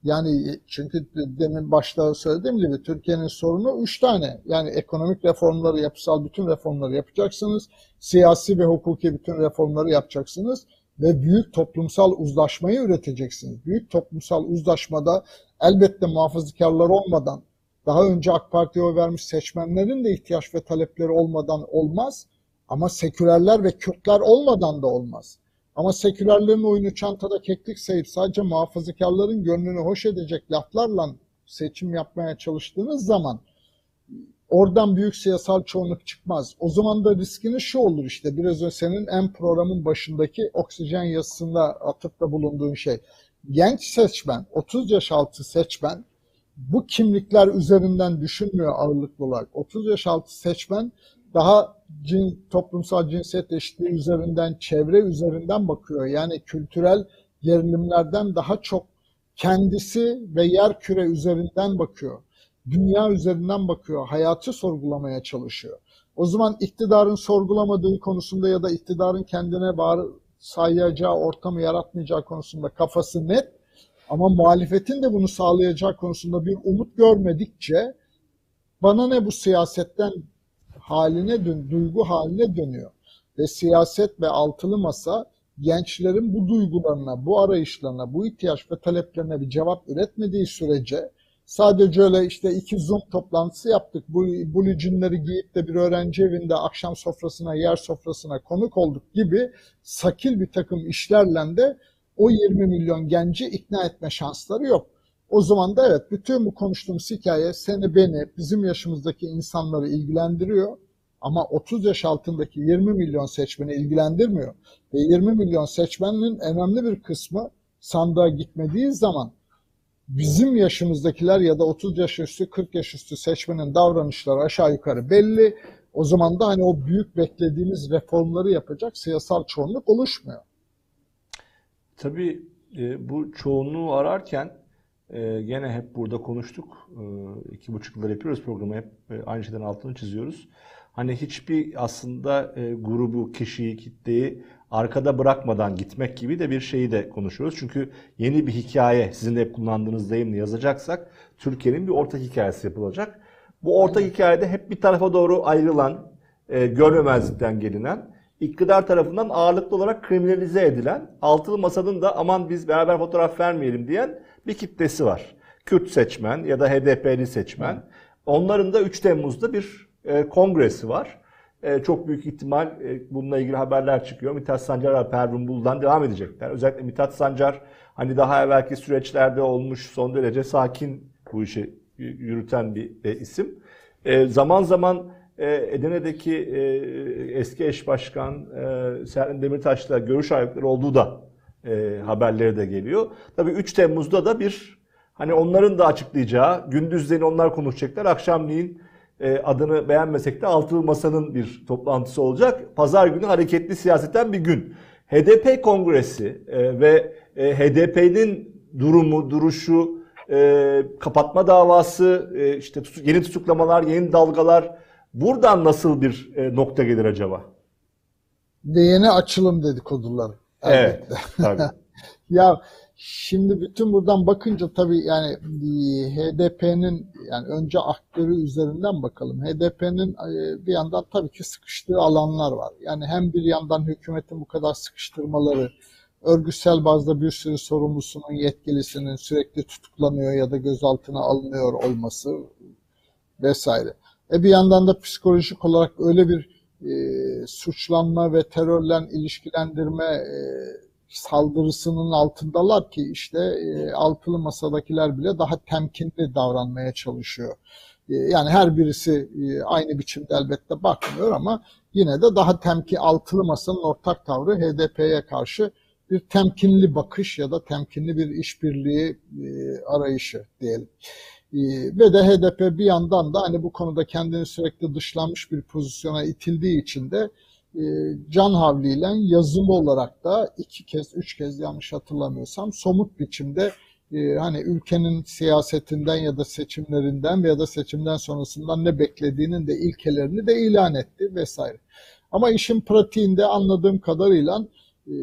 Yani çünkü demin başta söylediğim gibi Türkiye'nin sorunu üç tane. Yani ekonomik reformları, yapısal bütün reformları yapacaksınız. Siyasi ve hukuki bütün reformları yapacaksınız. Ve büyük toplumsal uzlaşmayı üreteceksiniz. Büyük toplumsal uzlaşmada elbette muhafazakarlar olmadan, daha önce AK Parti'ye oy vermiş seçmenlerin de ihtiyaç ve talepleri olmadan olmaz. Ama sekülerler ve Kürtler olmadan da olmaz. Ama sekülerlerin oyunu çantada keklik sayıp sadece muhafazakarların gönlünü hoş edecek laflarla seçim yapmaya çalıştığınız zaman oradan büyük siyasal çoğunluk çıkmaz. O zaman da riskiniz şu olur işte biraz önce senin en programın başındaki oksijen yazısında atıfta bulunduğun şey. Genç seçmen, 30 yaş altı seçmen bu kimlikler üzerinden düşünmüyor ağırlıklı olarak. 30 yaş altı seçmen daha cin, toplumsal cinsiyet eşitliği üzerinden, çevre üzerinden bakıyor. Yani kültürel gerilimlerden daha çok kendisi ve yer küre üzerinden bakıyor. Dünya üzerinden bakıyor, hayatı sorgulamaya çalışıyor. O zaman iktidarın sorgulamadığı konusunda ya da iktidarın kendine var sayacağı ortamı yaratmayacağı konusunda kafası net. Ama muhalefetin de bunu sağlayacağı konusunda bir umut görmedikçe bana ne bu siyasetten haline dön, duygu haline dönüyor. Ve siyaset ve altılı masa gençlerin bu duygularına, bu arayışlarına, bu ihtiyaç ve taleplerine bir cevap üretmediği sürece sadece öyle işte iki Zoom toplantısı yaptık. Bu blue giyip de bir öğrenci evinde akşam sofrasına, yer sofrasına konuk olduk gibi sakil bir takım işlerle de o 20 milyon genci ikna etme şansları yok. O zaman da evet bütün bu konuştuğumuz hikaye seni beni bizim yaşımızdaki insanları ilgilendiriyor ama 30 yaş altındaki 20 milyon seçmeni ilgilendirmiyor. Ve 20 milyon seçmenin önemli bir kısmı sandığa gitmediği zaman bizim yaşımızdakiler ya da 30 yaş üstü 40 yaş üstü seçmenin davranışları aşağı yukarı belli. O zaman da hani o büyük beklediğimiz reformları yapacak siyasal çoğunluk oluşmuyor. Tabii e, bu çoğunluğu ararken e, gene hep burada konuştuk. E, iki buçuk yıldır yapıyoruz programı. Hep aynı şeyden altını çiziyoruz. Hani hiçbir aslında grubu, kişiyi, kitleyi arkada bırakmadan gitmek gibi de bir şeyi de konuşuyoruz. Çünkü yeni bir hikaye, sizin de hep kullandığınız deyimle yazacaksak Türkiye'nin bir ortak hikayesi yapılacak. Bu ortak hikayede hep bir tarafa doğru ayrılan, e, görmemezlikten gelinen, iktidar tarafından ağırlıklı olarak kriminalize edilen, altılı masanın da aman biz beraber fotoğraf vermeyelim diyen bir kitlesi var. Kürt seçmen ya da HDP'li seçmen. Onların da 3 Temmuz'da bir e, kongresi var. E, çok büyük ihtimal e, bununla ilgili haberler çıkıyor. Mithat Sancar ve Pervin Buldan devam edecekler. Özellikle Mithat Sancar hani daha evvelki süreçlerde olmuş son derece sakin bu işi yürüten bir e, isim. E, zaman zaman Edirne'deki eski eş başkan e, Demirtaş'la görüş ayrılıkları olduğu da haberleri de geliyor. Tabii 3 Temmuz'da da bir hani onların da açıklayacağı, gündüzleyin onlar konuşacaklar, akşamleyin adını beğenmesek de altılı masanın bir toplantısı olacak. Pazar günü hareketli siyasetten bir gün. HDP kongresi e, ve e, HDP'nin durumu, duruşu, e, kapatma davası, e, işte yeni tutuklamalar, yeni dalgalar buradan nasıl bir e, nokta gelir acaba? Yeni açılım dedikoduları. Evet, tabii. ya şimdi bütün buradan bakınca tabii yani e, HDP'nin yani önce aktörü üzerinden bakalım. HDP'nin e, bir yandan tabii ki sıkıştığı alanlar var. Yani hem bir yandan hükümetin bu kadar sıkıştırmaları, örgütsel bazda bir sürü sorumlusunun, yetkilisinin sürekli tutuklanıyor ya da gözaltına alınıyor olması vesaire. E bir yandan da psikolojik olarak öyle bir e, suçlanma ve terörle ilişkilendirme e, saldırısının altındalar ki işte e, altılı masadakiler bile daha temkinli davranmaya çalışıyor. E, yani her birisi e, aynı biçimde elbette bakmıyor ama yine de daha temkin altılı masanın ortak tavrı HDP'ye karşı bir temkinli bakış ya da temkinli bir işbirliği e, arayışı diyelim. E, ve de HDP bir yandan da hani bu konuda kendini sürekli dışlanmış bir pozisyona itildiği için de can havliyle yazılı olarak da iki kez, üç kez yanlış hatırlamıyorsam somut biçimde e, hani ülkenin siyasetinden ya da seçimlerinden veya da seçimden sonrasından ne beklediğinin de ilkelerini de ilan etti vesaire. Ama işin pratiğinde anladığım kadarıyla e,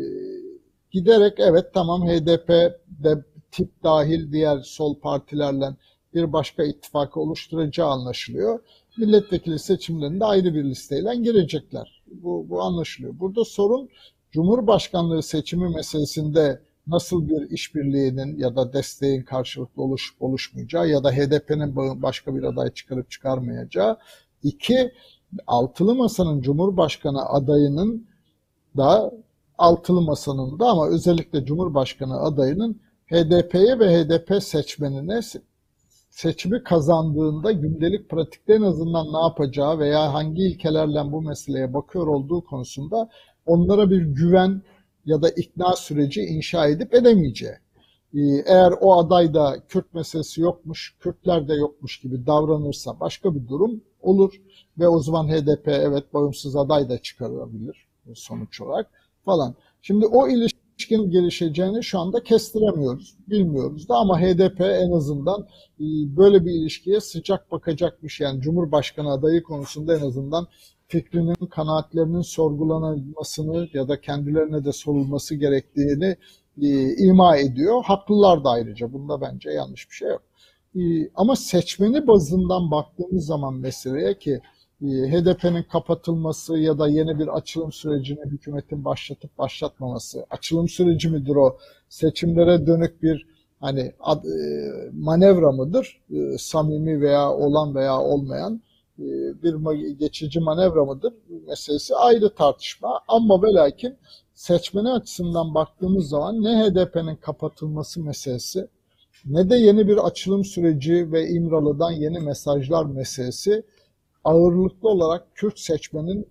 giderek evet tamam HDP de tip dahil diğer sol partilerle bir başka ittifakı oluşturacağı anlaşılıyor. Milletvekili seçimlerinde ayrı bir listeyle girecekler. Bu, bu anlaşılıyor. Burada sorun Cumhurbaşkanlığı seçimi meselesinde nasıl bir işbirliğinin ya da desteğin karşılıklı oluşup oluşmayacağı ya da HDP'nin başka bir aday çıkarıp çıkarmayacağı. İki, altılı masanın Cumhurbaşkanı adayının da altılı masanın da ama özellikle Cumhurbaşkanı adayının HDP'ye ve HDP seçmenine seçimi kazandığında gündelik pratikte en azından ne yapacağı veya hangi ilkelerle bu meseleye bakıyor olduğu konusunda onlara bir güven ya da ikna süreci inşa edip edemeyeceği. Ee, eğer o adayda Kürt meselesi yokmuş, Kürtler de yokmuş gibi davranırsa başka bir durum olur ve o zaman HDP evet bağımsız aday da çıkarabilir sonuç olarak falan. Şimdi o ilişkinin gelişeceğini şu anda kestiremiyoruz, bilmiyoruz da ama HDP en azından e, böyle bir ilişkiye sıcak bakacakmış. Yani Cumhurbaşkanı adayı konusunda en azından fikrinin, kanaatlerinin sorgulanmasını ya da kendilerine de sorulması gerektiğini e, ima ediyor. Haklılar da ayrıca. Bunda bence yanlış bir şey yok. E, ama seçmeni bazından baktığımız zaman meseleye ki HDP'nin kapatılması ya da yeni bir açılım sürecini hükümetin başlatıp başlatmaması, açılım süreci midir o, seçimlere dönük bir hani ad, e, manevra mıdır, e, samimi veya olan veya olmayan e, bir geçici manevra mıdır? Meselesi ayrı tartışma. Ama ve lakin seçmeni açısından baktığımız zaman ne HDP'nin kapatılması meselesi ne de yeni bir açılım süreci ve İmralı'dan yeni mesajlar meselesi ağırlıklı olarak Kürt seçmenin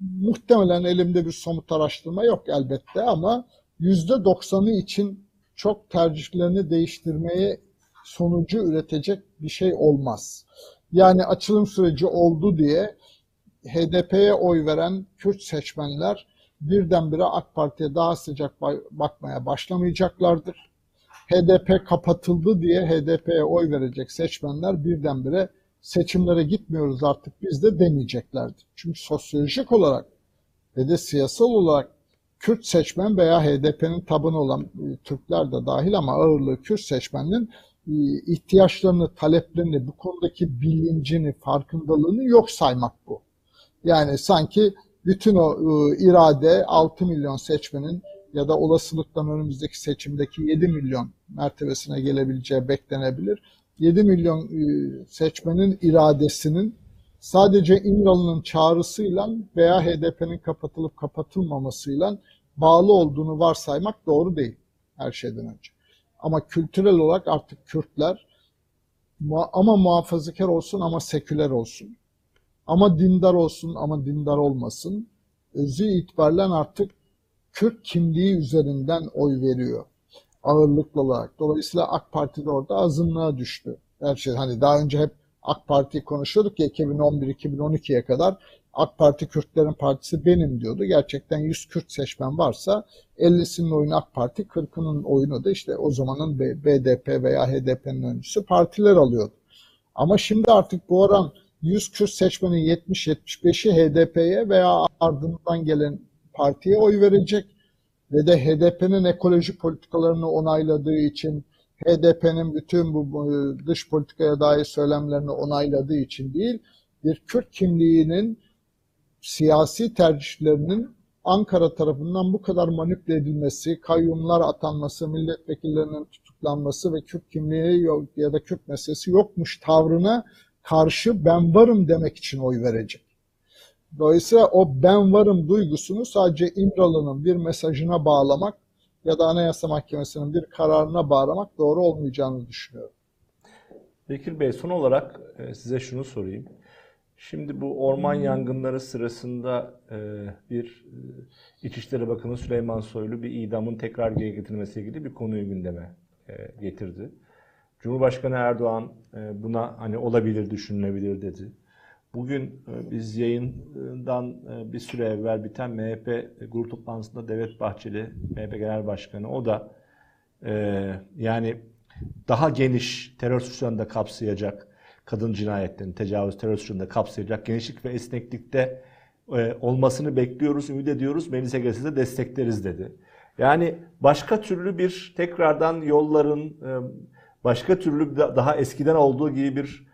muhtemelen elimde bir somut araştırma yok elbette ama yüzde doksanı için çok tercihlerini değiştirmeye sonucu üretecek bir şey olmaz. Yani açılım süreci oldu diye HDP'ye oy veren Kürt seçmenler birdenbire AK Parti'ye daha sıcak bakmaya başlamayacaklardır. HDP kapatıldı diye HDP'ye oy verecek seçmenler birdenbire seçimlere gitmiyoruz artık biz de demeyeceklerdir. Çünkü sosyolojik olarak ve de siyasal olarak Kürt seçmen veya HDP'nin tabanı olan e, Türkler de dahil ama ağırlığı Kürt seçmenin e, ihtiyaçlarını, taleplerini, bu konudaki bilincini, farkındalığını yok saymak bu. Yani sanki bütün o e, irade 6 milyon seçmenin ya da olasılıktan önümüzdeki seçimdeki 7 milyon mertebesine gelebileceği beklenebilir 7 milyon e, seçmenin iradesinin sadece İmralı'nın çağrısıyla veya HDP'nin kapatılıp kapatılmamasıyla bağlı olduğunu varsaymak doğru değil her şeyden önce. Ama kültürel olarak artık Kürtler ama muhafazakar olsun ama seküler olsun. Ama dindar olsun ama dindar olmasın. Özü itibariyle artık Kürt kimliği üzerinden oy veriyor ağırlıklı olarak. Dolayısıyla AK Parti de orada azınlığa düştü. Her şey hani daha önce hep AK Parti konuşuyorduk ya 2011-2012'ye kadar AK Parti Kürtlerin partisi benim diyordu. Gerçekten 100 Kürt seçmen varsa 50'sinin oyunu AK Parti, 40'ının oyunu da işte o zamanın BDP veya HDP'nin öncüsü partiler alıyordu. Ama şimdi artık bu oran 100 Kürt seçmenin 70-75'i HDP'ye veya ardından gelen partiye oy verecek ve de HDP'nin ekoloji politikalarını onayladığı için HDP'nin bütün bu dış politikaya dair söylemlerini onayladığı için değil, bir Kürt kimliğinin siyasi tercihlerinin Ankara tarafından bu kadar manipüle edilmesi, kayyumlar atanması, milletvekillerinin tutuklanması ve Kürt kimliği yok ya da Kürt meselesi yokmuş tavrına karşı ben varım demek için oy verecek. Dolayısıyla o ben varım duygusunu sadece İmralı'nın bir mesajına bağlamak ya da Anayasa Mahkemesi'nin bir kararına bağlamak doğru olmayacağını düşünüyorum. Bekir Bey son olarak e, size şunu sorayım. Şimdi bu orman yangınları sırasında e, bir e, İçişleri Bakanı Süleyman Soylu bir idamın tekrar geri getirilmesiyle ilgili bir konuyu gündeme getirdi. Cumhurbaşkanı Erdoğan buna hani olabilir, düşünülebilir dedi. Bugün e, biz yayından e, bir süre evvel biten MHP grup toplantısında Devlet Bahçeli, MHP Genel Başkanı, o da e, yani daha geniş terör suçlarını da kapsayacak, kadın cinayetlerini, tecavüz terör suçlarını da kapsayacak genişlik ve esneklikte olmasını bekliyoruz, ümit ediyoruz. Meclise gelse de destekleriz dedi. Yani başka türlü bir tekrardan yolların başka türlü daha eskiden olduğu gibi bir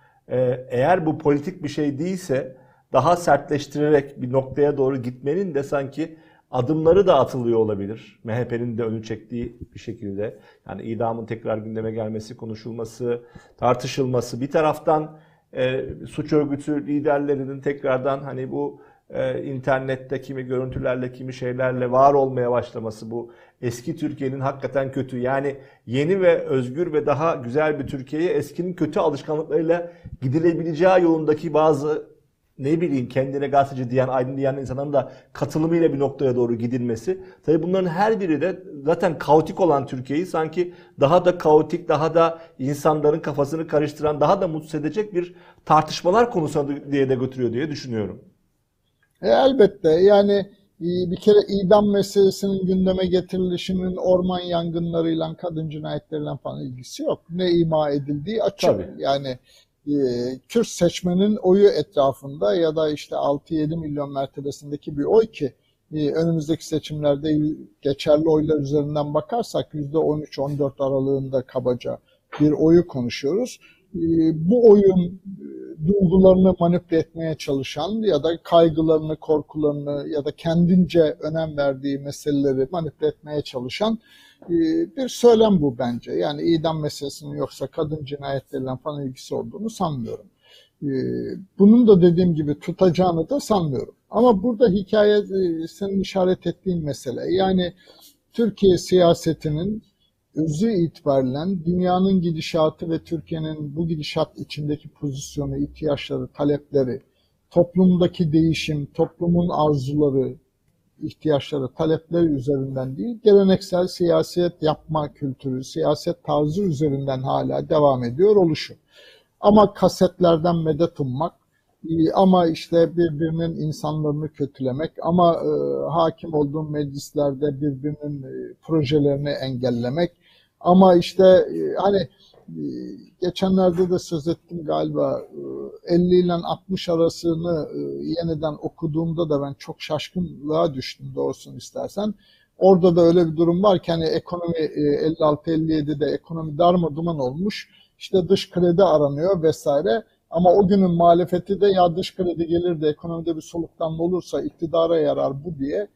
eğer bu politik bir şey değilse daha sertleştirerek bir noktaya doğru gitmenin de sanki adımları da atılıyor olabilir. MHP'nin de önü çektiği bir şekilde. Yani idamın tekrar gündeme gelmesi, konuşulması, tartışılması. Bir taraftan e, suç örgütü liderlerinin tekrardan hani bu e, internette kimi görüntülerle, kimi şeylerle var olmaya başlaması bu eski Türkiye'nin hakikaten kötü. Yani yeni ve özgür ve daha güzel bir Türkiye'ye eskinin kötü alışkanlıklarıyla gidilebileceği yolundaki bazı ne bileyim kendine gazeteci diyen, aydın diyen insanların da katılımıyla bir noktaya doğru gidilmesi. Tabii bunların her biri de zaten kaotik olan Türkiye'yi sanki daha da kaotik, daha da insanların kafasını karıştıran, daha da mutsuz edecek bir tartışmalar konusuna diye de götürüyor diye düşünüyorum. E, elbette yani e, bir kere idam meselesinin gündeme getirilişinin orman yangınlarıyla, kadın cinayetleriyle falan ilgisi yok. Ne ima edildiği açık. Tabii. Yani e, Kürt seçmenin oyu etrafında ya da işte 6-7 milyon mertebesindeki bir oy ki e, önümüzdeki seçimlerde geçerli oylar üzerinden bakarsak %13-14 aralığında kabaca bir oyu konuşuyoruz. E, bu oyun duygularını manipüle etmeye çalışan ya da kaygılarını, korkularını ya da kendince önem verdiği meseleleri manipüle etmeye çalışan e, bir söylem bu bence. Yani idam meselesinin yoksa kadın cinayetleriyle falan ilgisi olduğunu sanmıyorum. E, bunun da dediğim gibi tutacağını da sanmıyorum. Ama burada hikaye e, senin işaret ettiğin mesele. Yani Türkiye siyasetinin özü itibariyle dünyanın gidişatı ve Türkiye'nin bu gidişat içindeki pozisyonu, ihtiyaçları, talepleri, toplumdaki değişim, toplumun arzuları, ihtiyaçları, talepleri üzerinden değil, geleneksel siyaset yapma kültürü, siyaset tarzı üzerinden hala devam ediyor oluşu. Ama kasetlerden medet ummak, e, ama işte birbirinin insanlarını kötülemek, ama e, hakim olduğu meclislerde birbirinin e, projelerini engellemek, ama işte e, hani e, geçenlerde de söz ettim galiba 50 e, ile 60 arasını yeniden okuduğumda da ben çok şaşkınlığa düştüm doğrusunu istersen. Orada da öyle bir durum var ki hani ekonomi 56-57'de ekonomi darma duman olmuş. İşte dış kredi aranıyor vesaire. Ama o günün muhalefeti de ya dış kredi gelir de ekonomide bir soluklanma olursa iktidara yarar bu diye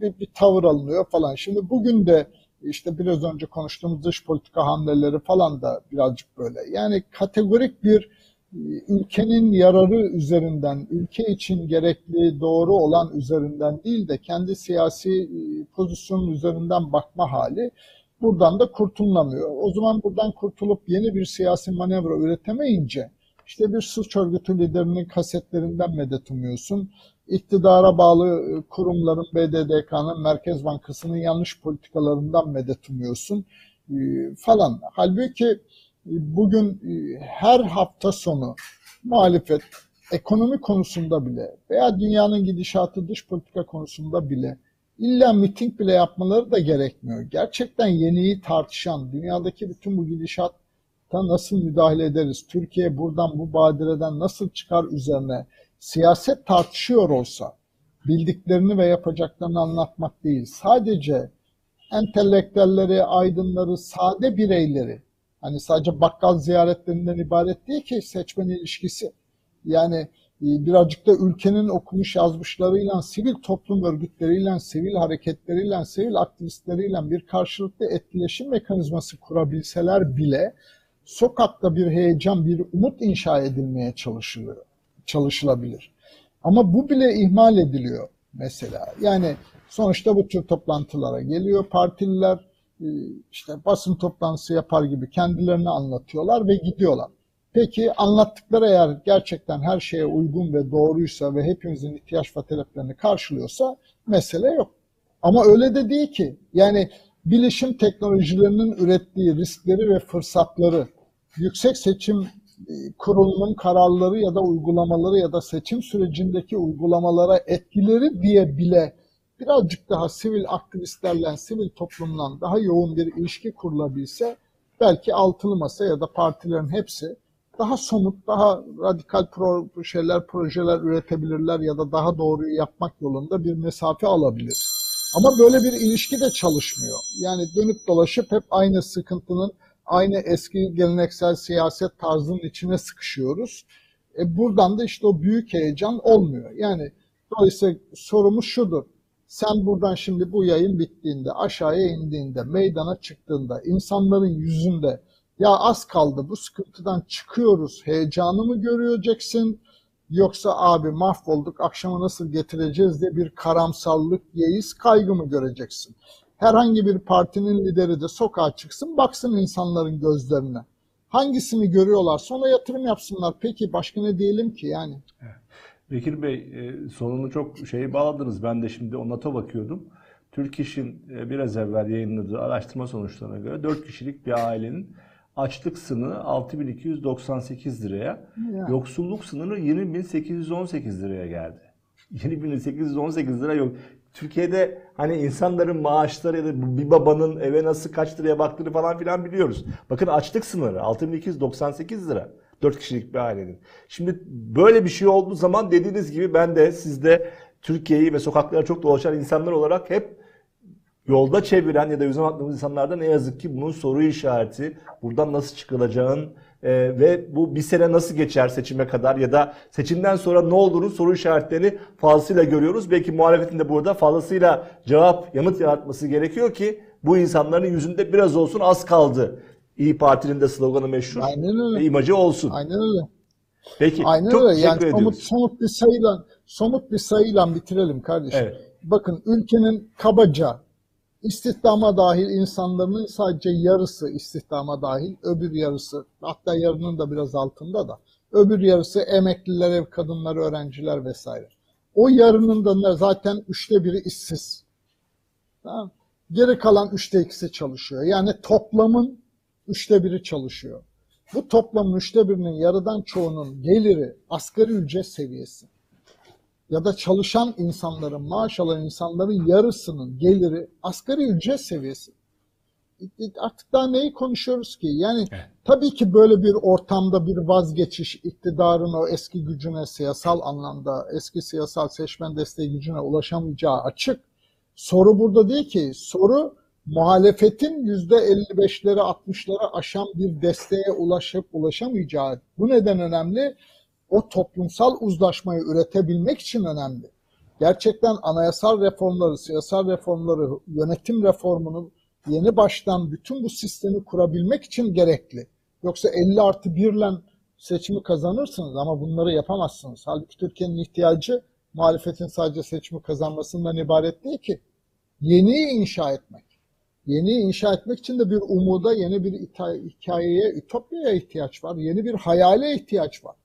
bir, bir tavır alınıyor falan. Şimdi bugün de işte biraz önce konuştuğumuz dış politika hamleleri falan da birazcık böyle. Yani kategorik bir e, ülkenin yararı üzerinden, ülke için gerekli, doğru olan üzerinden değil de kendi siyasi e, pozisyonun üzerinden bakma hali buradan da kurtulamıyor. O zaman buradan kurtulup yeni bir siyasi manevra üretemeyince işte bir suç örgütü liderinin kasetlerinden medet umuyorsun. İktidara bağlı e, kurumların BDDK'nın Merkez Bankası'nın yanlış politikalarından medet umuyorsun e, falan. Halbuki e, bugün her hafta sonu muhalefet ekonomi konusunda bile veya dünyanın gidişatı dış politika konusunda bile illa miting bile yapmaları da gerekmiyor. Gerçekten yeniyi tartışan, dünyadaki bütün bu gidişatta nasıl müdahale ederiz, Türkiye buradan bu badireden nasıl çıkar üzerine? Siyaset tartışıyor olsa, bildiklerini ve yapacaklarını anlatmak değil, sadece entelektüelleri, aydınları, sade bireyleri, hani sadece bakkal ziyaretlerinden ibaret değil ki seçmen ilişkisi, yani e, birazcık da ülkenin okumuş yazmışlarıyla, sivil toplum örgütleriyle, sivil hareketleriyle, sivil aktivistleriyle bir karşılıklı etkileşim mekanizması kurabilseler bile sokakta bir heyecan, bir umut inşa edilmeye çalışılıyor, çalışılabilir. Ama bu bile ihmal ediliyor mesela. Yani sonuçta bu tür toplantılara geliyor partililer, e, işte basın toplantısı yapar gibi kendilerini anlatıyorlar ve gidiyorlar. Peki anlattıkları eğer gerçekten her şeye uygun ve doğruysa ve hepimizin ihtiyaç ve taleplerini karşılıyorsa mesele yok. Ama öyle de değil ki. Yani bilişim teknolojilerinin ürettiği riskleri ve fırsatları yüksek seçim e, kurulunun kararları ya da uygulamaları ya da seçim sürecindeki uygulamalara etkileri diye bile birazcık daha sivil aktivistlerle, sivil toplumla daha yoğun bir ilişki kurulabilse belki altılı masa ya da partilerin hepsi daha somut, daha radikal pro şeyler, projeler üretebilirler ya da daha doğruyu yapmak yolunda bir mesafe alabilir. Ama böyle bir ilişki de çalışmıyor. Yani dönüp dolaşıp hep aynı sıkıntının, aynı eski geleneksel siyaset tarzının içine sıkışıyoruz. E buradan da işte o büyük heyecan olmuyor. Yani dolayısıyla sorumuz şudur. Sen buradan şimdi bu yayın bittiğinde, aşağıya indiğinde, meydana çıktığında, insanların yüzünde ya az kaldı bu sıkıntıdan çıkıyoruz heyecanı mı göreceksin yoksa abi mahvolduk akşama nasıl getireceğiz diye bir karamsarlık, yeis, kaygı mı göreceksin? Herhangi bir partinin lideri de sokağa çıksın baksın insanların gözlerine. Hangisini görüyorlar sonra yatırım yapsınlar. Peki başka ne diyelim ki yani? Bekir Bey e, sonunu çok şeyi bağladınız. Ben de şimdi o nota bakıyordum. Türk İş'in e, biraz evvel yayınladığı araştırma sonuçlarına göre 4 kişilik bir ailenin açlık sınırı 6298 liraya, ya. yoksulluk sınırı 20818 liraya geldi. 20818 lira yok. Türkiye'de hani insanların maaşları ya da bir babanın eve nasıl kaç liraya baktığını falan filan biliyoruz. Bakın açlık sınırı 6298 lira. 4 kişilik bir ailenin. Şimdi böyle bir şey olduğu zaman dediğiniz gibi ben de sizde Türkiye'yi ve sokaklara çok dolaşan insanlar olarak hep yolda çeviren ya da yüzüne baktığımız insanlarda ne yazık ki bunun soru işareti, buradan nasıl çıkılacağın e, ve bu bir sene nasıl geçer seçime kadar ya da seçimden sonra ne olurun soru işaretlerini fazlasıyla görüyoruz. Belki muhalefetin de burada fazlasıyla cevap, yanıt yaratması gerekiyor ki bu insanların yüzünde biraz olsun az kaldı. İyi Parti'nin de sloganı meşhur. Aynen öyle. Ve imajı olsun. Aynen öyle. Peki. Aynen çok öyle. Yani somut, somut bir sayıyla somut bir sayıyla bitirelim kardeşim. Evet. Bakın ülkenin kabaca İstihdama dahil insanların sadece yarısı istihdama dahil, öbür yarısı hatta yarının da biraz altında da öbür yarısı emekliler, ev kadınları, öğrenciler vesaire. O yarının da zaten üçte biri işsiz. Tamam. Geri kalan üçte ikisi çalışıyor. Yani toplamın üçte biri çalışıyor. Bu toplamın üçte birinin yarıdan çoğunun geliri asgari ücret seviyesi ya da çalışan insanların, maaş alan insanların yarısının geliri asgari ücret seviyesi. Artık daha neyi konuşuyoruz ki? Yani evet. tabii ki böyle bir ortamda bir vazgeçiş, iktidarın o eski gücüne, siyasal anlamda eski siyasal seçmen desteği gücüne ulaşamayacağı açık. Soru burada değil ki. Soru muhalefetin %55'leri 60'ları aşan bir desteğe ulaşıp ulaşamayacağı. Bu neden önemli? O toplumsal uzlaşmayı üretebilmek için önemli. Gerçekten anayasal reformları, siyasal reformları, yönetim reformunun yeni baştan bütün bu sistemi kurabilmek için gerekli. Yoksa 50 artı 1 ile seçimi kazanırsınız ama bunları yapamazsınız. Halbuki Türkiye'nin ihtiyacı muhalefetin sadece seçimi kazanmasından ibaret değil ki. Yeniyi inşa etmek. Yeni inşa etmek için de bir umuda, yeni bir hikayeye, ütopyaya ihtiyaç var. Yeni bir hayale ihtiyaç var.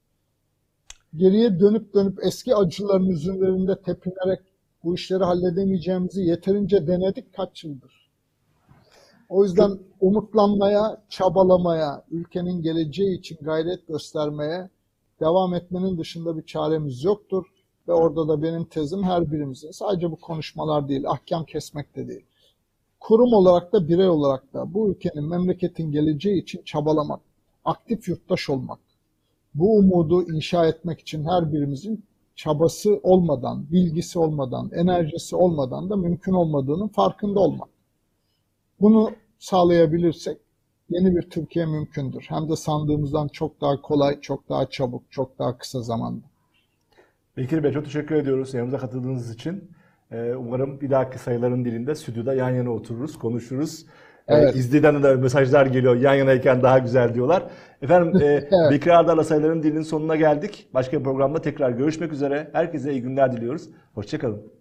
Geriye dönüp dönüp eski acıların üzerinde tepinerek bu işleri halledemeyeceğimizi yeterince denedik kaç yıldır. O yüzden umutlanmaya, çabalamaya, ülkenin geleceği için gayret göstermeye devam etmenin dışında bir çaremiz yoktur. Ve orada da benim tezim her birimizin sadece bu konuşmalar değil, ahkam kesmek de değil. Kurum olarak da birey olarak da bu ülkenin, memleketin geleceği için çabalamak, aktif yurttaş olmak, bu umudu inşa etmek için her birimizin çabası olmadan, bilgisi olmadan, enerjisi olmadan da mümkün olmadığının farkında olmak. Bunu sağlayabilirsek yeni bir Türkiye mümkündür. Hem de sandığımızdan çok daha kolay, çok daha çabuk, çok daha kısa zamanda. Bekir Bey çok teşekkür ediyoruz yanımıza katıldığınız için. Ee, Umarım bir dahaki sayıların dilinde stüdyoda yan yana otururuz, konuşuruz. Evet. İzleyenden de mesajlar geliyor. Yan yanayken daha güzel diyorlar. Efendim e, Evet. Bekir Ardar'la sayıların dilinin sonuna geldik. Başka bir programda tekrar görüşmek üzere. Herkese iyi günler diliyoruz. Hoşçakalın.